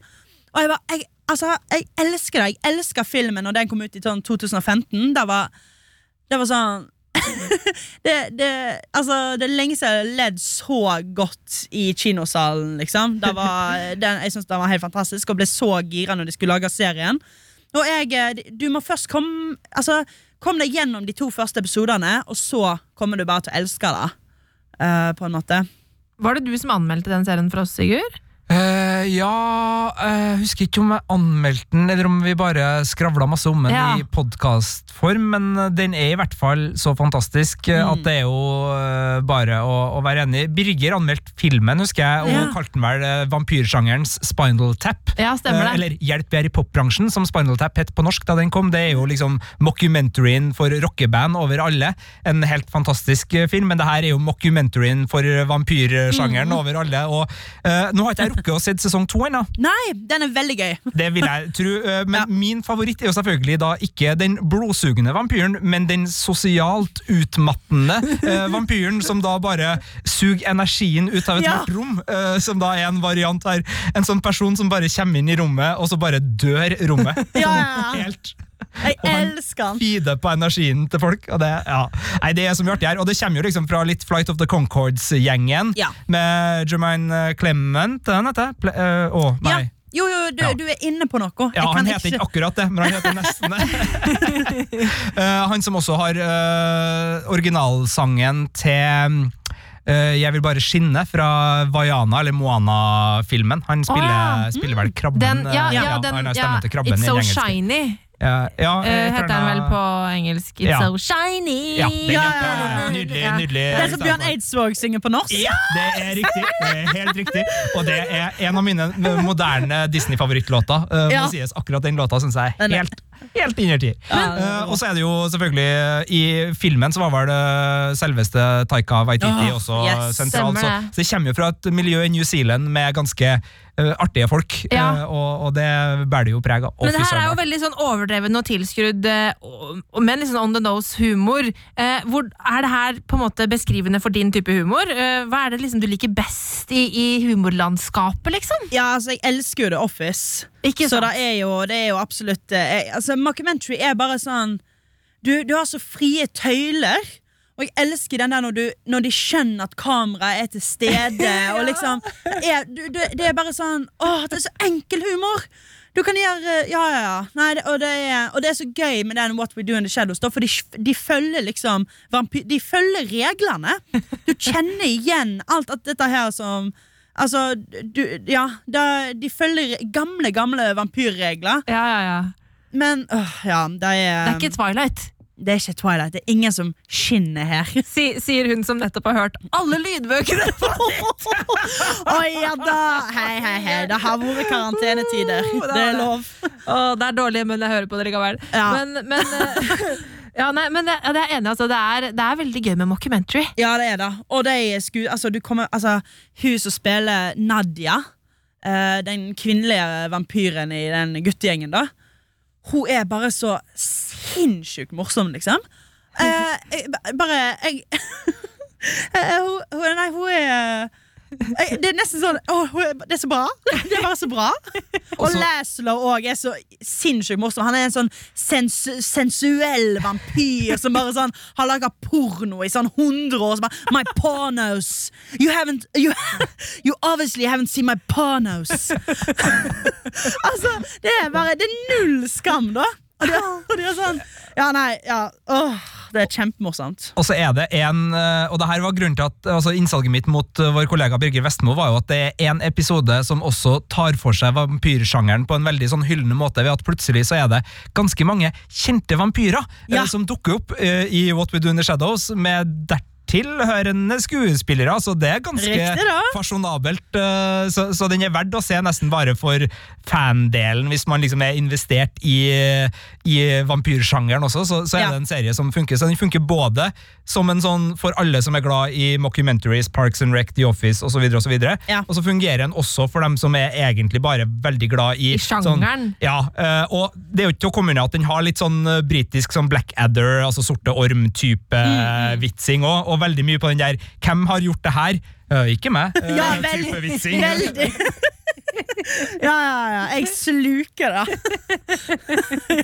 Og jeg, var, jeg, altså, jeg elsker det. Jeg elsker filmen når den kom ut i sånn 2015. Det var, det var sånn det, det, altså, det er lenge siden jeg ledd så godt i kinosalen, liksom. Det var, den, jeg syns det var helt fantastisk, og ble så gira når de skulle lage serien. Og jeg, eh, du må først komme Altså, kom deg gjennom de to første episodene, og så kommer du bare til å elske det. uh, på en måte. Var det du som anmeldte den serien for oss, Sigurd? Eh, ja Jeg husker ikke om jeg anmeldte den, eller om vi bare skravla masse om den Ja. i podkastform, men den er i hvert fall så fantastisk eh, Mm. at det er jo uh, bare å, å være enig. Birger anmeldte filmen, husker jeg, og Ja. kalte den vel eh, vampyrsjangerens Spinal Tap. Ja, stemmer Eh, det. Eller Hjelp, vi er i popbransjen, som Spinal Tap het på norsk da den kom. Det er jo liksom mockumentaryen for rockeband over alle. En helt fantastisk eh, film, men det her er jo mockumentaryen for vampyrsjangeren Mm. over alle. Og eh, Nå har ikke jeg rukket å se sesong to ennå, Nei, den er veldig gøy. det vil jeg tro. eh, men Ja. min favoritt er jo selvfølgelig da ikke den blodsugende vampyren, men den sosialt utmattende eh, vampyren som da bare suger energien ut av Ja. mørkt rom. eh, som da er en variant her. En sånn person som bare kommer inn i rommet, og så bare dør rommet. Ja, ja, ja. Helt Jeg elsker han feeder på energien til folk. Og det, ja. Nei, det er så mye artig her. Og det kommer jo liksom fra litt Flight of the Concords-gjengen. Ja. Med Jermaine Clement, den heter Ple uh, Å, nei. Ja. Jo, jo, du, Ja. du er inne på noe. Ja, Jeg kan han heter ikke akkurat det, men han heter nesten det. uh, han som også har uh, originalsangen til Uh, Jeg vil bare skinne fra Vaiana, eller Moana-filmen. Han spiller, oh, ja. spiller vel krabben. Den, ja, ja, ja, den, han har ja, stemmen til krabben It's i So. Shiny, Ja, ja, eh, heter den vel på engelsk. It's Ja. So Shiny! Ja, den, Ja, ja, ja, ja, ja. Nydelig. Ja. nydelig Det er som Bjørn Eidsvåg synger på norsk. Ja, det er riktig. Det er helt riktig. Og det er en av mine moderne Disney-favorittlåter. Ja. må sies. Akkurat den låta syns jeg er er- helt, helt innertid. Ja, er Uh, og så er det jo selvfølgelig I filmen så var vel uh, selveste Taika Waititi oh, også yes. sentral. Så, det. så det kommer jo fra et miljø i New Zealand med ganske artige folk, Ja. uh, og, og det bærer det jo preg av. Men det her er jo veldig sånn overdreven og tilskrudd, eh, men litt sånn on the nose humor. Eh, hvor, er det her på en måte beskrivende for din type humor? Eh, hva er det liksom du liker best i, i humorlandskapet, liksom? Ja, altså, jeg elsker jo The Office. Ikke Så det er jo, det er jo absolutt eh, jeg, Altså, Mockumentary er bare sånn du, du har så frie tøyler. Og jeg elsker den der når, du, når de skjønner at kameraet er til stede. Og liksom er, du, du, Det er bare sånn Åh, det er så enkel humor! Du kan gjøre Ja, ja, ja. Nei, det, og, det er, og det er så gøy med den What We Do In The Shadows, da, for de, de følger liksom De følger reglene. Du kjenner igjen alt at dette her som Altså, du, ja da, De følger gamle, gamle vampyrregler. Ja, ja, ja. Men øh, ja, det er Det er ikke Twilight. Det er ikke Twilight. Det er ingen som skinner her. Si, sier hun som nettopp har hørt alle lydbøkene. Oi, ja da! Hei, hei, hei. Det har vært karantenetider. Det er lov. Oh, det er dårlig, men jeg hører på det likevel. Ja. Men, men, eh, ja, nei, men det, det er enig, altså, det, er, det er veldig gøy med mockumentary. Ja, det er det. Og de sku, altså, du kommer, altså, hun som spiller Nadia, eh, den kvinnelige vampyren i den guttegjengen, da. hun er bare så sinnssykt morsom, liksom. Eh, jeg, bare Jeg Eh, Nei, hun er Det er nesten sånn er, Det er så bra. Det er bare så bra. Og Laszlo òg er så sinnssykt morsom. Han er en sånn sens sensuell vampyr som bare sånn har laga porno i sånn 100 år. Så bare, my pornos You haven't You, you obviously haven't seen my pornos. altså, det er bare Det er null skam, da. Og det, og det er sånn Ja, nei, ja åh, Det er kjempemorsomt. Og så er det en, eh, og det her var grunnen til at altså Innsalget mitt mot eh, vår kollega Birger Vestmo var jo at det er en episode som også tar for seg vampyrsjangeren på en veldig sånn hyllende måte, ved at plutselig så er det ganske mange kjente vampyrer eh, Ja. som dukker opp i What We Do in the Shadows, med dertil hørende skuespillere. Så det er ganske Riktig fasjonabelt. eh, Så, så den er verdt å se nesten bare for fandelen, hvis man liksom er investert i, i vampyrsjangeren også. Så, så er Ja. det en serie som funker. Så den funker både som en sånn for alle som er glad i mockumentaries, Parks and Rec, The Office osv., og, så videre. Ja. og så fungerer den også for dem som er egentlig bare veldig glad i I sjangeren. Sånn, ja, eh, og det er jo ikke til å komme unna at den har litt sånn eh, britisk sånn Blackadder, altså sorte orm-type Mm, vitsing òg, og veldig mye på den der 'Hvem har gjort det her?' Eh, ikke meg. Ja, type veldig. vitsing. veldig. Ja, ja, ja. Jeg sluker det.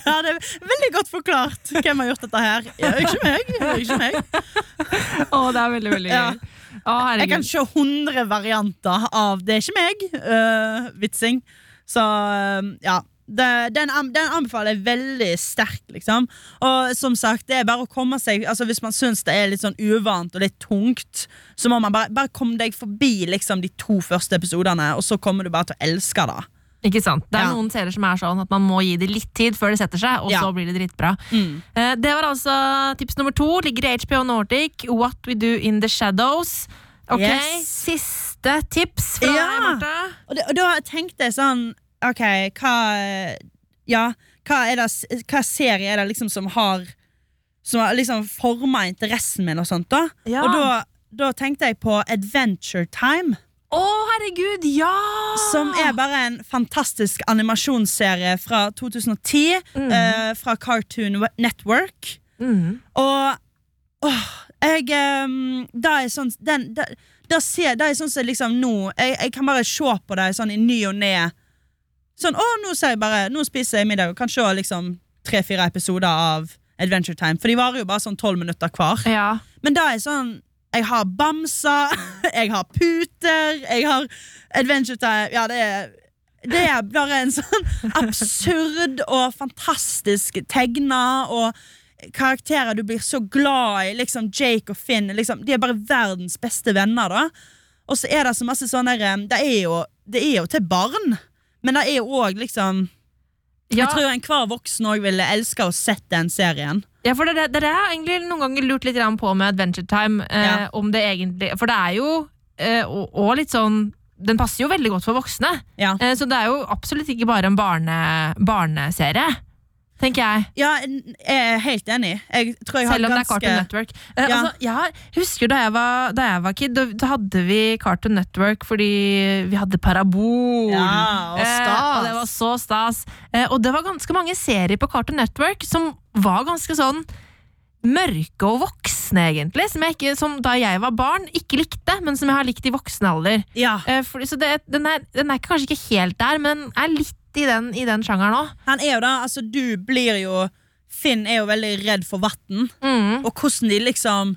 Ja, det er veldig godt forklart hvem har gjort dette her. Ja, ikke meg. Ikke meg. Å, det er veldig, veldig Ja. Å, Jeg kan se 100 varianter av 'det er ikke meg'-vitsing. Så øh, ja. Det, den, den anbefaler jeg veldig sterkt, liksom. Og som sagt, det er bare å komme seg Altså Hvis man syns det er litt sånn uvant og litt tungt, så må man bare, bare komme deg forbi liksom de to første episodene, og så kommer du bare til å elske det. Ikke sant? Det er Ja. noen serier som er sånn at man må gi det litt tid før det setter seg, og Ja. så blir det dritbra. Mm. Eh, Det var altså tips nummer to. Ligger i HBO Nordic. What We Do In The Shadows. Ok, Yes. Siste tips fra Ja. deg, Marte. Og, og da tenkte jeg sånn Ok, hva Ja, hva er det Hva serie er det liksom som har Som har liksom forma interessen min og sånt, da? Ja. Og da, da tenkte jeg på Adventure Time. Å, herregud, ja! Som er bare en fantastisk animasjonsserie fra 2010. Mm. Uh, fra Cartoon Network. Mm. Og åh, jeg um, Da er sånn den, da, da ser, da er sånn som liksom nå jeg, jeg kan bare se på det sånn i ny og ne. Sånn, å, nå jeg bare Nå spiser jeg middag og kan se liksom tre-fire episoder av Adventure Time. For de varer jo bare sånn tolv minutter hver. Ja. Men da er sånn Jeg har bamser, jeg har puter, jeg har Adventure Time Ja, det er det er bare en sånn absurd og fantastisk tegna og karakterer du blir så glad i. Liksom Jake og Finn liksom, De er bare verdens beste venner. da Og så er det så masse sånn der, Det er jo, det er jo til barn, men det er jo òg liksom Ja, Jeg tror enhver voksen òg ville elska å sett den serien. ja, for det, det, det har jeg egentlig noen ganger lurt litt på med Adventure Time. Eh, Ja. Om det egentlig For det er jo eh, og, og litt sånn Den passer jo veldig godt for voksne. Ja. Eh, så det er jo absolutt ikke bare en barne, barneserie, tenker jeg. Ja, jeg er helt enig. Jeg tror jeg har Selv om det er Cartoon Network. Eh, Ja. altså, jeg husker da jeg var, da jeg var kid, da, hadde vi Cartoon Network fordi vi hadde parabol. Ja, og Eh, stas. og det var så stas. Eh, og det var ganske mange serier på Cartoon Network som var ganske sånn mørke og voksne, egentlig. Som, jeg ikke, som da jeg var barn, ikke likte, men som jeg har likt i voksen alder. Ja, Eh, fordi, så det, den, er, den er kanskje ikke helt der, men er litt i den, i den sjangeren òg. Han er jo da, altså du blir jo Finn er jo veldig redd for vann, Mm. og hvordan de liksom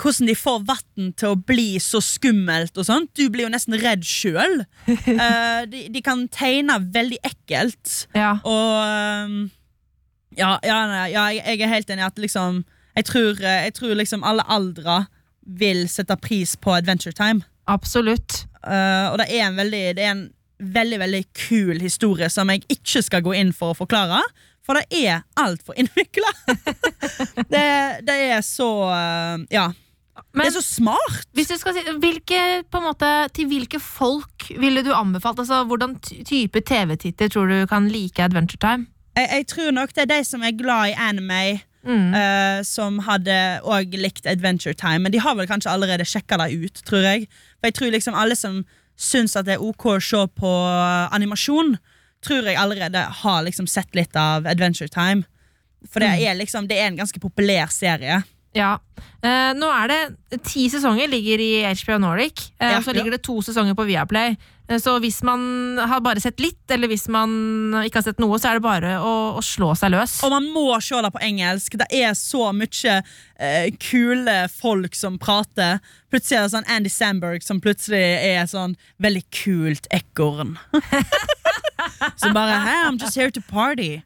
hvordan de får vann til å bli så skummelt og sånt. Du blir jo nesten redd sjøl. de, de kan tegne veldig ekkelt. Ja. Og um, ja, ja, ja jeg, jeg er helt enig i at liksom Jeg tror, eh, jeg tror liksom alle aldre vil sette pris på Adventure Time. Absolutt. Uh, og det er en veldig Det er en veldig, veldig kul historie som jeg ikke skal gå inn for å forklare. For det er altfor innvikla. det, det er så eh, Ja. Men det er så smart. si, hvilke, måte, til hvilke folk ville du anbefalt? Altså, hvordan type TV-titter tror du kan like Adventure Time? Jeg, jeg tror nok det er de som er glad i anime, Mm. uh, som hadde òg likt Adventure Time. Men de har vel kanskje allerede sjekka det ut, tror jeg. For jeg tror liksom alle som syns at det er ok å se på animasjon, tror jeg allerede har liksom sett litt av Adventure Time. For det er, liksom, det er en ganske populær serie. Ja. Eh, nå er det ti sesonger ligger i HBO Nordic, eh, Ja. og så ligger det to sesonger på Viaplay. Eh, så hvis man har bare sett litt, eller hvis man ikke har sett noe, så er det bare å, å slå seg løs. Og man må se det på engelsk. Det er så mye eh, kule folk som prater. Plutselig er det sånn Andy Samberg som plutselig er sånn veldig kult ekorn. som bare hey, I'm just here to party.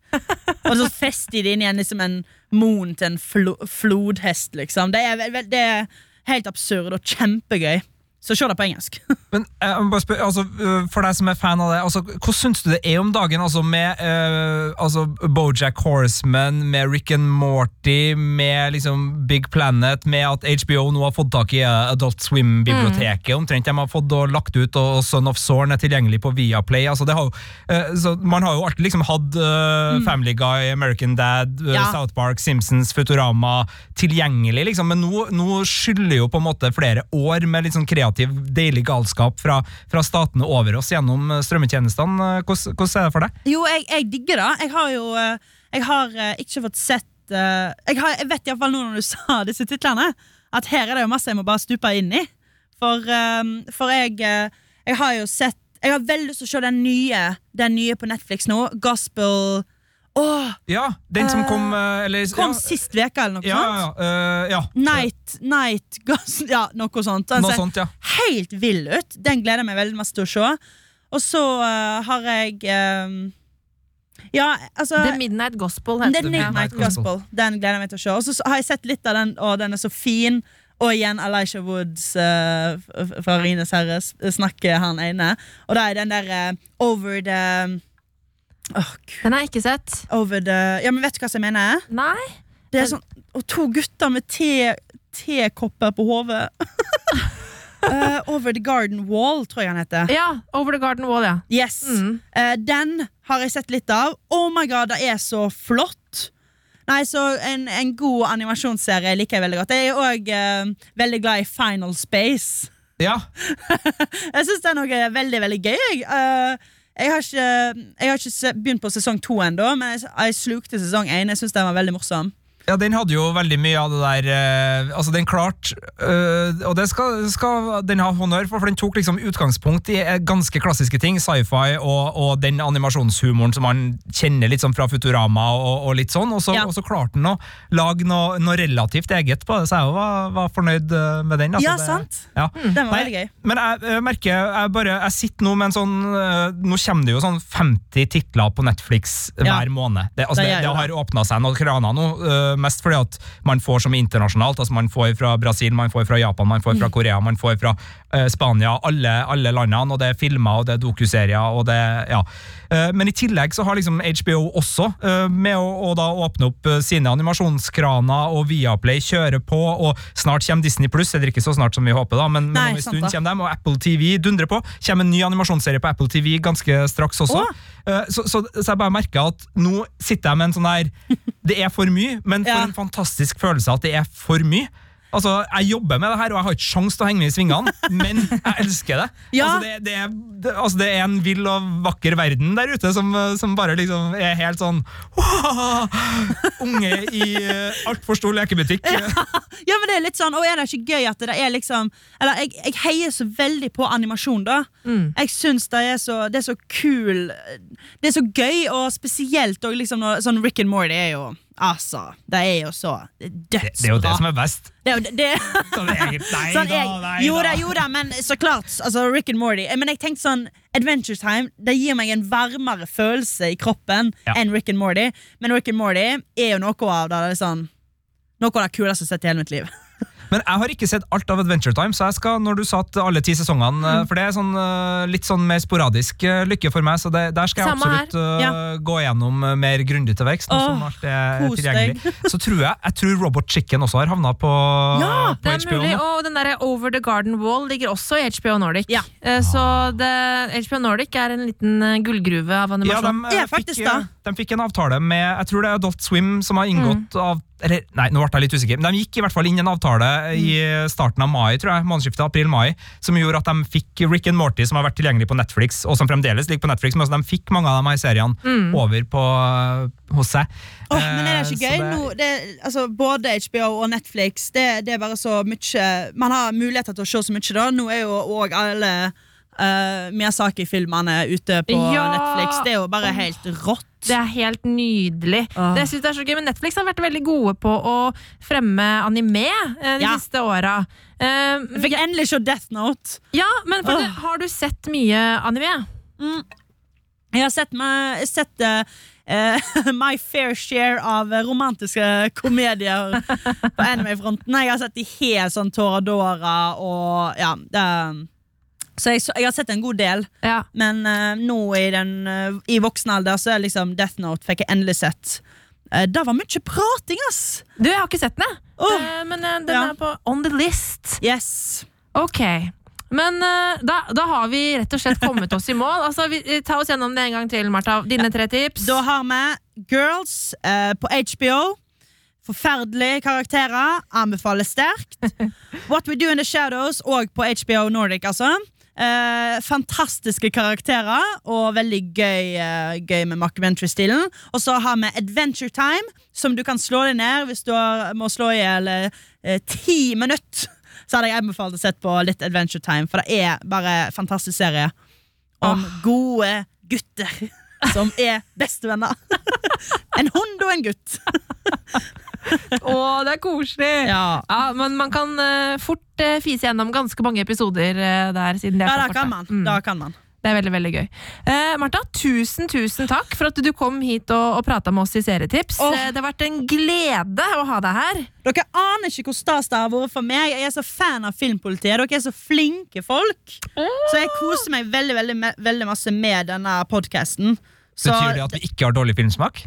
Og så fester de inn igjen liksom en moen til en flo flodhest, liksom. Det er, det er helt absurd og kjempegøy. Så se det på engelsk. Men jeg må bare spørre, altså, øh, For deg som er fan av det, altså, hvordan syns du det er om dagen altså, med uh, altså, Bojack Horseman, med Rick and Morty, med liksom, Big Planet, med at HBO nå har fått tak i Adult Swim-biblioteket, omtrent de har fått og lagt ut, og Son of Zorn er tilgjengelig på Viaplay. Altså, det har, øh, så man har jo alltid liksom hatt øh, Family Guy, American Dad, Ja. South Park, Simpsons, Futurama tilgjengelig, liksom. men nå, nå skylder jo på en måte flere år med litt sånn kreativ, deilig galskap fra, fra statene over oss gjennom eh, strømmetjenestene. Eh, Hvordan, er det for deg? Jo, jeg, jeg digger det. Jeg har jo eh, Jeg har ikke fått sett jeg, har, jeg vet iallfall nå når du sa disse titlene, at her er det jo masse jeg må bare stupe inn i. For, eh, for jeg Jeg har jo sett Jeg har veldig lyst til å se den nye Den nye på Netflix nå. Gospel Åh! Ja, den som kom eh, eller, Kom ja, sist uke, eller noe ja, sånt. ja, eh, ja. Night, night gas, Ja, noe sånt. Den Noe ser sånt, ja. helt vill ut. Den gleder jeg meg veldig mest til å se. Og så uh, har jeg eh, Ja, altså The Midnight Gospel The heter den. Midnight Ja. Gospel. Den gleder jeg meg til å se. Og så har jeg sett litt av den, og den er så fin. Og igjen Elisha Woods eh, fra Rines herre snakker han ene. Og da er den der eh, Over the Gud. Den har jeg ikke sett. Over the Ja, men vet du hva jeg mener? Nei. Det er sånn Og to gutter med te- tekopper på hodet. uh, over the Garden Wall, tror jeg han heter. Ja, Over the Garden Wall, ja. Yes. Mm. Uh, den har jeg sett litt av. Oh my god, det er så flott! Nei, så En, en god animasjonsserie liker jeg veldig godt. Jeg er òg veldig glad i Final Space. ja. Jeg syns den er veldig veldig gøy. Eh, jeg har ikke, jeg har ikke begynt på sesong to ennå, men jeg, jeg slukte sesong én. Jeg syns den var veldig morsom. Ja, Den hadde jo veldig mye av det der eh, Altså, den klarte Og det skal, skal den ha honnør for, for den tok liksom utgangspunkt i eh, ganske klassiske ting. Sci-fi og, og den animasjonshumoren som man kjenner litt sånn fra Futurama og, og litt sånn. Og så, Ja. og så klarte den å lage noe, noe relativt eget på det, så jeg var, var fornøyd eh, med den. altså, Ja, det- sant? Ja. Den var veldig gøy. Men jeg, jeg merker jeg bare Jeg sitter nå med en sånn Nå kommer det jo sånn 50 titler på Netflix Ja. hver måned. Det, altså, Det det, har åpna seg noen kraner nå, mest fordi at man får som internasjonalt. Altså Man får fra Brasil, man får fra Japan, man får Mm. fra Korea, man får fra uh, Spania. Alle, alle landene. Og det er filmer og det er dokuserier. Og det, ja. Uh, men i tillegg så har liksom HBO også, uh, med å, å da åpne opp sine animasjonskraner, og Viaplay kjører på, og snart kommer Disney Pluss. Eller ikke så snart som vi håper, da, men, men Nei, om en stund da. kommer de, og Apple TV dundrer på. Kommer en ny animasjonsserie på Apple TV ganske straks også. Så, så, så jeg bare merker at nå sitter jeg med en sånn her Det er for mye, men for Ja. en fantastisk følelse at det er for mye. Altså, Jeg jobber med det her, og jeg har ikke sjans til å henge med i svingene, men jeg elsker det. Ja. Altså, det, det, er, det, altså, det er en vill og vakker verden der ute som, som bare liksom er helt sånn Unge i uh, altfor stor lekebutikk. Ja, men det er litt sånn, Og er det ikke gøy at det er liksom Eller jeg, jeg heier så veldig på animasjon, da. Jeg syns det er så Det er så kul Det er så gøy, og spesielt og liksom når, sånn Rick and Morty er jo Altså, det er jo så dødsbra. Det er jo det som er best. Det er jo det, det. Sånn Nei Sånn, da, jeg, nei jo da. da, jo da, men så klart. Altså, Rick and Morty. Men jeg tenkte sånn Adventure Time Det gir meg en varmere følelse i kroppen Ja. enn Rick and Morty. Men Rick and Morty er jo noe av det, det sånn, Noe av det kuleste jeg har sett i hele mitt liv. Men jeg har ikke sett alt av Adventure Time, så jeg skal, når du sa at alle ti sesongene Mm. eh, For det er sånn eh, litt sånn mer sporadisk eh, lykke for meg, så det, der skal jeg Samme absolutt ja. gå gjennom mer grundig til er tilgjengelig. Så tror jeg, jeg tror Robot Chicken også har havna på, Ja, på Det er HBO mulig, nå. og den der Over the Garden Wall ligger også i HBO Nordic. Ja. Så det, HBO Nordic er en liten gullgruve av Ja, animasjon. de, eh, Ja, faktisk fikk, da. Eh, De fikk en avtale med jeg tror det er Adult Swim som har inngått av eller, Nei, nå ble jeg litt usikker, men de gikk i hvert fall inn i en avtale i starten av mai, tror jeg, månedsskiftet april-mai, som gjorde at de fikk Rick and Morty, som har vært tilgjengelig på Netflix, og som fremdeles ligger på Netflix, men også de fikk mange av de her seriene over på, hos seg. Åh, men er det Eh, ikke gøy? det- Nå, det, altså, både HBO og Netflix, det, det er bare så mye Man har muligheter til å se så mye da. Nå er jo òg alle uh, Miyazaki-filmene ute på Ja. Netflix. Det er jo bare helt rått. Det er helt nydelig. Åh. Det synes jeg er så gøy, men Netflix har vært veldig gode på å fremme anime eh, de Ja. siste åra. Eh, Jeg fikk endelig se Death Note. ja, men det, har du sett mye anime? Jeg har sett, meg, sett uh, eh, my fair share av romantiske komedier på anime-fronten. Jeg har sett de helt sånn Toradora og ja. Det, så jeg, jeg har sett en god del. Ja. Men uh, nå i, den, uh, i voksen alder så er liksom Death Note fikk jeg endelig sett. Uh, det var mye prating, ass! Du, jeg har ikke sett den, jeg. Oh. Eh, men eh, den Ja. er på on the list. Yes. Ok. Men eh, da, da har vi rett og slett kommet oss i mål. Altså, vi, eh, ta oss gjennom det en gang til, Martha. Dine tre tips. Da har vi Girls eh, på HBO. Forferdelige karakterer. Anbefales sterkt. What We Do In The Shadows og på HBO Nordic, altså. Eh, fantastiske karakterer og veldig gøy, eh, gøy med mockumentary-stilen. Og så har vi Adventure Time, som du kan slå deg ned hvis du har, må slå i hjel eh, ti minutter. Så hadde jeg anbefalt å sette på litt Adventure Time, for det er bare fantastisk serie om gode gutter som er bestevenner. en hund og en gutt. Å, det er koselig! Ja, Ja, men man kan eh, fort eh, fise gjennom ganske mange episoder eh, der. Siden det er ja da kan man. Mm. Da kan man. Det er veldig, veldig gøy. Eh, Martha, tusen, tusen takk for at du kom hit og, og prata med oss i Serietips. Oh. Eh, det har vært en glede å ha deg her. Dere aner ikke hvor stas det har vært for meg. Jeg er så fan av Filmpolitiet. Dere er så flinke folk. Så jeg koser meg veldig veldig, veldig masse med denne podkasten. Betyr det at vi ikke har dårlig filmsmak?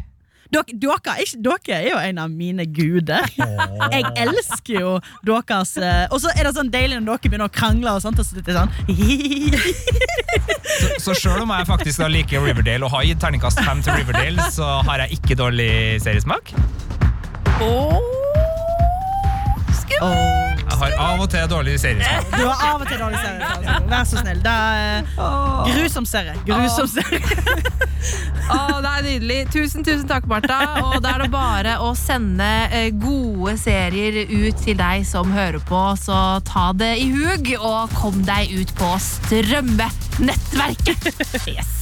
Dere, dere, er er jo en av mine guder. Jeg elsker jo deres eh, Og så er det sånn deilig når dere begynner å krangle. Og sånt, og så sitter sånn Så, så selv om jeg faktisk liker Riverdale og har gitt terningkast fem til Riverdale, så har jeg ikke dårlig seriesmak. Jeg har av og til dårlig serieskap. Du har av og til dårlig serie. altså. Vær så snill. Det er grusom serie. Grusom serie. oh, det er nydelig. Tusen, tusen takk, Martha. Og da er det bare å sende eh, gode serier ut til deg som hører på, så ta det i hug, og kom deg ut på strømmenettverket. Yes.